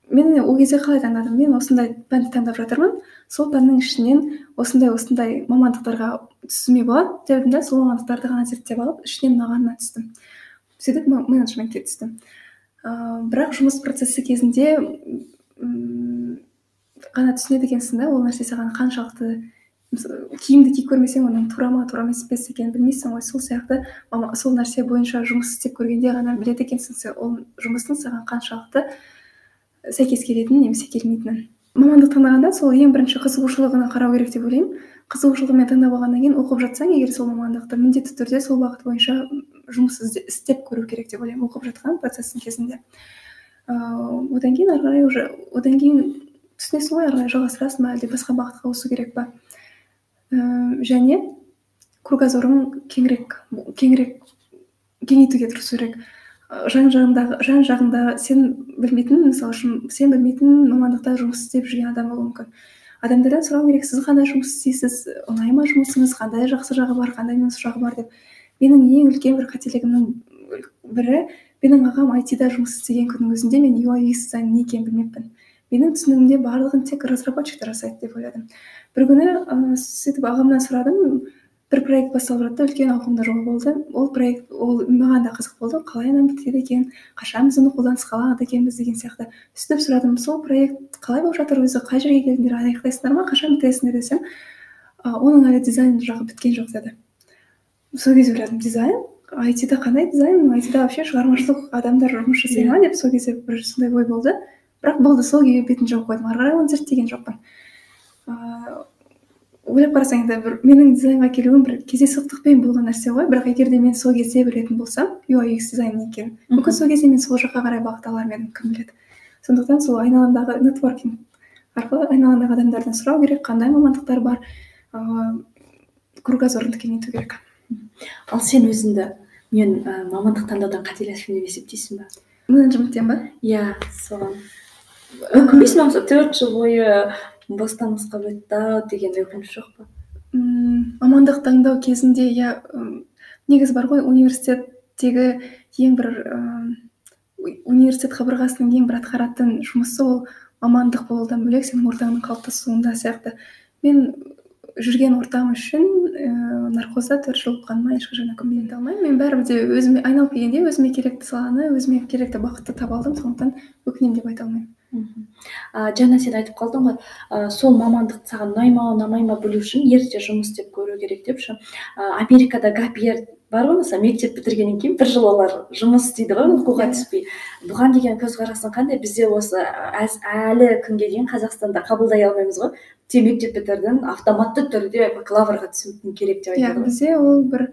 Мен ол кезде қалай таңдадым? мен осындай пәнді таңдап жатырмын. Сол пәннің ішінен осындай осындай мамандықтарға түсуіме болады. Дедім да сол мамандықтарды ғана зерттеп алып ішінен мынағанына түстім. Сөйтіп менеджментке түстім. Ыыы бірақ жұмыс процесі кезінде ғана түсінеді екенсің да ол нәрсе саған қаншалықты киімді киіп көрмесең оның тура ма тура емес екенін білмейсің ғой. Сол сияқты сол нәрсе бойынша жұмыс істеп көргенде ғана біледі екенсің ол жұмыстың саған қаншалықты сәйкес келетінін немесе келмейтінін мамандық таңдағанда сол ең бірінші қызығушылығына қарау керек деп ойлаймын. Қызығушылығымен таңдап алғаннан кейін оқып жатсаң егер сол мамандықты міндетті түрде сол бағыт бойынша жұмыс істеп көру керек деп ойлаймын оқып жатқан процесстің кезінде. Ыыы одан кейін ары қарай уже одан кейін түсінесің ғой ары қарай жалғастырасың ба әлде басқа бағытқа ауысу керек па? Ыыы және кругозорың кеңірек кеңірек кеңейтуге тырысу керек. Жан жағындағы жан жағында сен білмейтін мысалы үшін сен білмейтін мамандықта жұмыс істеп жүрген адам болуы мүмкін. Адамдардан сұрау керек сіз қандай жұмыс істейсіз ұнай ма жұмысыңыз қандай жақсы жағы бар қандай минус жағы бар деп. Менің ең үлкен бір қателігімнің бірі менің ағам айтида жұмыс істеген күннің өзінде мен ui дизайн не екенін білмеппін. Менің түсінігімде барлығын тек разработчиктер жасайды деп ойладым. Бір күні ыыы сөйтіп ағамнан сұрадым бір проект басталып жатты үлкен ауқымды жоба болды. Ол проект ол маған да қызық болды. Қалай ананы бітіреді екен қашан біз оны қолданысқа алады екенбіз деген сияқты. Сөйтіп сұрадым сол проект қалай болып жатыр өзі қай жерге келдіңдер аяқтайсыңдар ма қашан бітіресіңдер десем оның әлі дизайн жағы біткен жоқ деді. Сол кезде ойладым дизайн? айтида қандай дизайн? айтида вообще шығармашылық адамдар жұмыс жасай ма деп сол кезде бір сондай ой болды. Бірақ болды сол күйі бетін жауып қойдым. Ары қарай оны зерттеген жоқпын. Ыыы ойлап қарасаң енді бір менің дизайнға келуім бір кездейсоқтықпен болған нәрсе ғой. Бірақ егер де мен сол кезде білетін болсам UX дизайн екенін мүмкін сол кезде мен сол жаққа қарай бағыт алар ма едім кім біледі. Сондықтан сол айналамдағы нетворкинг арқылы айналамдағы адамдардан сұрау керек қандай мамандықтар бар ыыы кругозорыңды кеңейту керек. Ал сен өзіңді мен ә, мамандық таңдаудан қателестім деп есептейсің ба? Менеджменттен ба? Иә соған. Өкінбейсің ба? Төрт жыл бойы бостан босқа өтті деген өкініш жоқ па? Мм мамандық таңдау кезінде иә негізі бар ғой университеттегі ең бір ыыы университет қабырғасының ең бір атқаратын жұмысы ол мамандық болудан бөлек сенің ортаңның қалыптасуында сияқты. Мен жүрген ортам үшін ііі нархозда төрт жыл оқығаныма ешқашан өкінбей айта алмаймын. Мен бәрібір де өзіме айналып келгенде өзіме керекті саланы өзіме керекті бағытты таба алдым. Сондықтан өкінемін деп айта алмаймын. ә, жаңа сен айтып қалдың ғой ә, сол мамандық саған ұнай ма ұнамай ма білу үшін ерте жұмыс істеп көру керек деп ше. Ә, америкада гапьер бар ғой мысалы мектеп бітіргеннен кейін бір жыл олар жұмыс істейді ғой оқуға түспей. Бұған деген көзқарасың қандай? Бізде осы әлі күнге дейін қазақстанда қабылдай алмаймыз ғой. Сен мектеп бітірдің автоматты түрде бакалаврға түсуің керек деп иә айтады ғой. бізде ол бір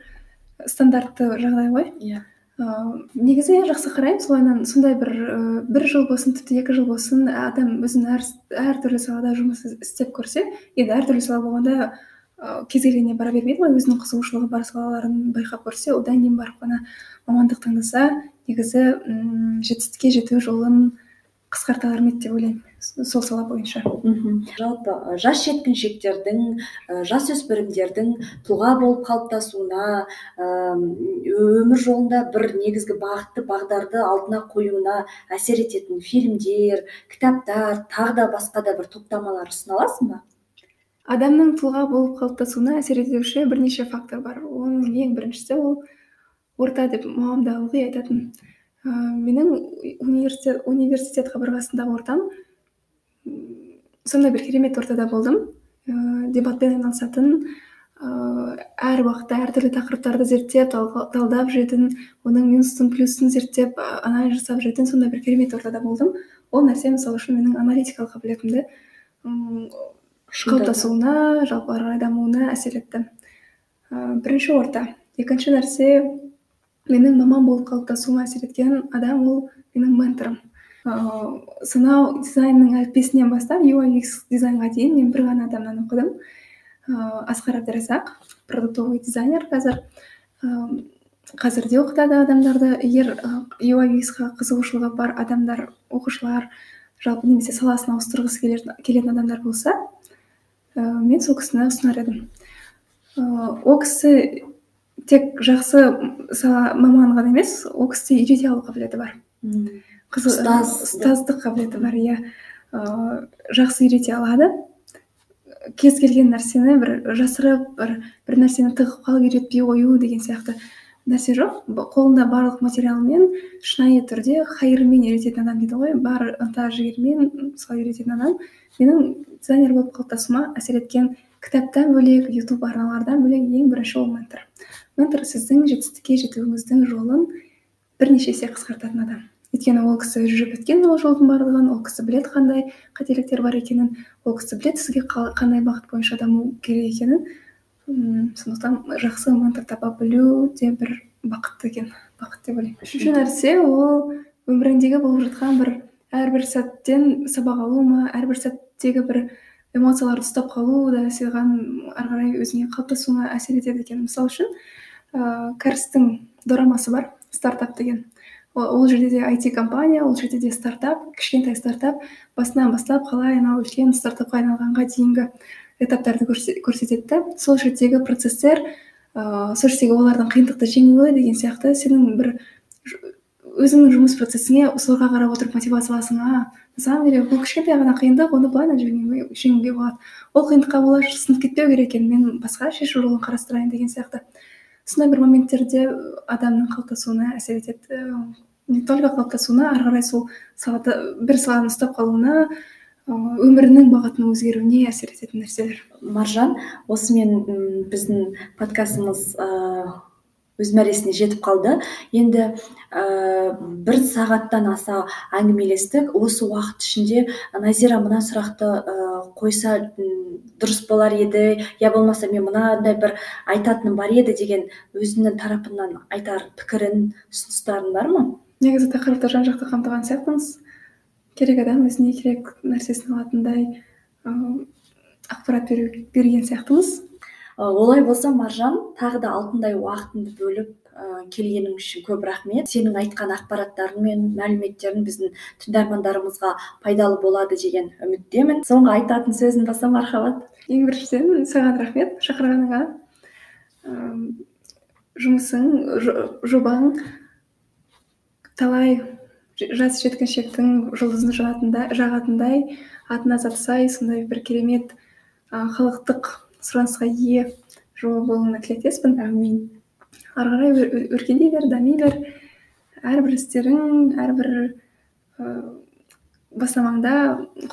стандартты жағдай ғой. Иә. Ыыы негізі жақсы қараймын солайынан сондай бір ыыы бір жыл болсын тіпті екі жыл болсын адам өзін әр әртүрлі салада жұмыс істеп көрсе енді әртүрлі сала болғанда ыыы кез келгеніне бара бермейді ғой өзінің қызығушылығы бар салаларын байқап көрсе одан кейін барып қана мамандық таңдаса негізі ммм жетістікке жету жолын қысқарта алар ма еді деп ойлаймын сол сала бойынша. Мхм. Жалпы жас жеткіншектердің ы жасөспірімдердің тұлға болып қалыптасуына өмір жолында бір негізгі бағытты бағдарды алдына қоюына әсер ететін фильмдер кітаптар тағы да басқа да бір топтамалар ұсына аласың ба? Адамның тұлға болып қалыптасуына әсер етуші бірнеше фактор бар. Оның ең біріншісі ол орта деп мамам да ылғи айтатын ыыы менің университет университет қабырғасындағы ортам сондай бір керемет ортада болдым. Ыыы дебатпен айналысатын ыыы әр уақытта әртүрлі тақырыптарды зерттеп талдап жүретін оның минусын плюсын зерттеп анализ жасап жүретін сондай бір керемет ортада болдым. Ол нәрсе мысалы үшін менің аналитикалық қабілетімді қалыптасуына жалпы ары қарай дамуына әсер етті. Бірінші орта. Екінші нәрсе менің мамам болып қалыптасуыма әсер еткен адам ол менің менторым. Ыыы сонау дизайнның әліппесінен бастап UX дизайнға дейін мен бір ғана адамнан оқыдым. Ыыы асқар әбдіразақ продуктовый дизайнер қазір. Ыыы қазір де оқытады адамдарды. Егер UI UX қа қызығушылығы бар адамдар оқушылар жалпы немесе саласын ауыстырғысы келетін адамдар болса ыыы мен сол кісіні ұсынар едім. Ыыы ол кісі тек жақсы маман ғана емес ол кісіде үйрете алу қабілеті бар. Ұстаз ұстаздық қабілеті бар иә. Жақсы үйрете алады. Кез келген нәрсені бір жасырып бір бір нәрсені тығып қалып үйретпей қою деген сияқты нәрсе жоқ. Қолында барлық материалмен шынайы түрде хайырымен үйрететін адам дейді ғой. Бар ынта жігермен солай үйрететін адам. Менің дизайнер болып қалыптасуыма әсер еткен кітаптан бөлек ютуб арналардан бөлек ең бірінші ол ментор. Ментор сіздің жетістікке жетуіңіздің жолын бірнеше есе қысқартатын адам. Өйткені ол кісі жүріп өткен ол жолдың барлығын ол кісі біледі қандай қателіктер бар екенін ол кісі біледі сізге қандай бағыт бойынша даму керек екенін. Сондықтан жақсы ментор таба білу де бір бақыт екен бақыт деп ойлаймын. Үшінші нәрсе ол өміріңдегі болып жатқан бір әрбір сәттен сабақ алу ма әрбір сәттегі бір эмоцияларды ұстап қалу да саған ары қарай өзіңе қалыптасуыңа әсер етеді екен. Мысалы үшін ыыы кәрістің дорамасы бар стартап деген. Ол жерде де IT компания ол жерде де стартап кішкентай стартап басынан бастап қалай анау үлкен стартапқа айналғанға дейінгі этаптарды көрсетеді да. Сол жердегі процесстер ыыы сол жердегі олардың қиындықты жеңуі деген сияқты сенің бір өзіңнің жұмыс процесіңе соларға қарап отырып мотивация аласың а на самом деле бұл кішкентай ғана қиындық оны былай жеңуге болады ол қиындыққа бола сынып кетпеу керек екен мен басқа шешу жолын қарастырайын деген сияқты. Сондай бір моменттерде адамның қалыптасуына әсер етеді. Не только қалыптасуына ары қарай сол салада бір саланы ұстап қалуына өмірінің бағытының өзгеруіне әсер ететін нәрселер. Маржан осымен біздің подкастымыз өз мәресіне жетіп қалды. Енді ә, бір сағаттан аса әңгімелестік. Осы уақыт ішінде назира мына сұрақты ә, қойса дұрыс болар еді я болмаса мен мынандай бір айтатыным бар еді деген өзінің тарапынан айтар пікірін ұсыныстарың бар ма? Негізі тақырыпты жан жақты қамтыған сияқтымыз. Керек адам өзіне керек нәрсесін алатындай ақпарат берген сияқтымыз. Олай болса маржан тағы да алтындай уақытыңды бөліп ә, келгенің үшін көп рахмет. Сенің айтқан ақпараттарың мен мәліметтерің біздің тыңдармандарымызға пайдалы болады деген үміттемін. Соңғы айтатын сөзің болса мархабат. Ең біріншіден саған рахмет шақырғаныңа жұмысың жобаң талай жас жеткіншектің жұлдызын жағатындай атына заты сай сондай бір керемет халықтық сұранысқа ие жоба болуына тілектеспін. Әумин ары қарай өркендей бер дами бер әрбір істерің әрбір бастамаңда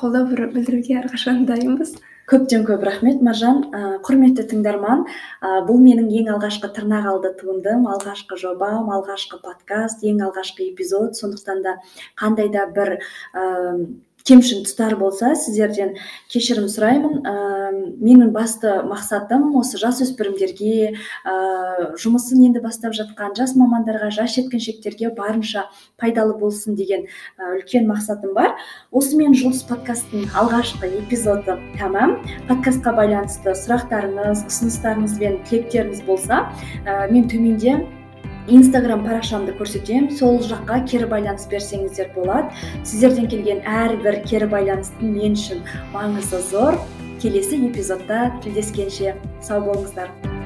қолдау білдіруге әрқашан дайынбыз. Көптен көп рахмет маржан. Ә, құрметті тыңдарман ә, бұл менің ең алғашқы тырнақалды туындым алғашқы жобам алғашқы подкаст ең алғашқы эпизод. Сондықтан да қандай да бір кемшін тұстар болса сіздерден кешірім сұраймын. Ә, менің басты мақсатым осы жасөспірімдерге ә, жұмысын енді бастап жатқан жас мамандарға жас жеткіншектерге барынша пайдалы болсын деген ә, үлкен мақсатым бар. Осымен жұлдыз подкасттың алғашқы эпизоды тәмам подкастқа байланысты сұрақтарыңыз ұсыныстарыңыз бен тілектеріңіз болса ә, мен төменде инстаграм парақшамды көрсетемін сол жаққа кері байланыс берсеңіздер болады. Сіздерден келген әрбір кері байланыстың мен үшін маңызы зор. Келесі эпизодта тілдескенше сау болыңыздар.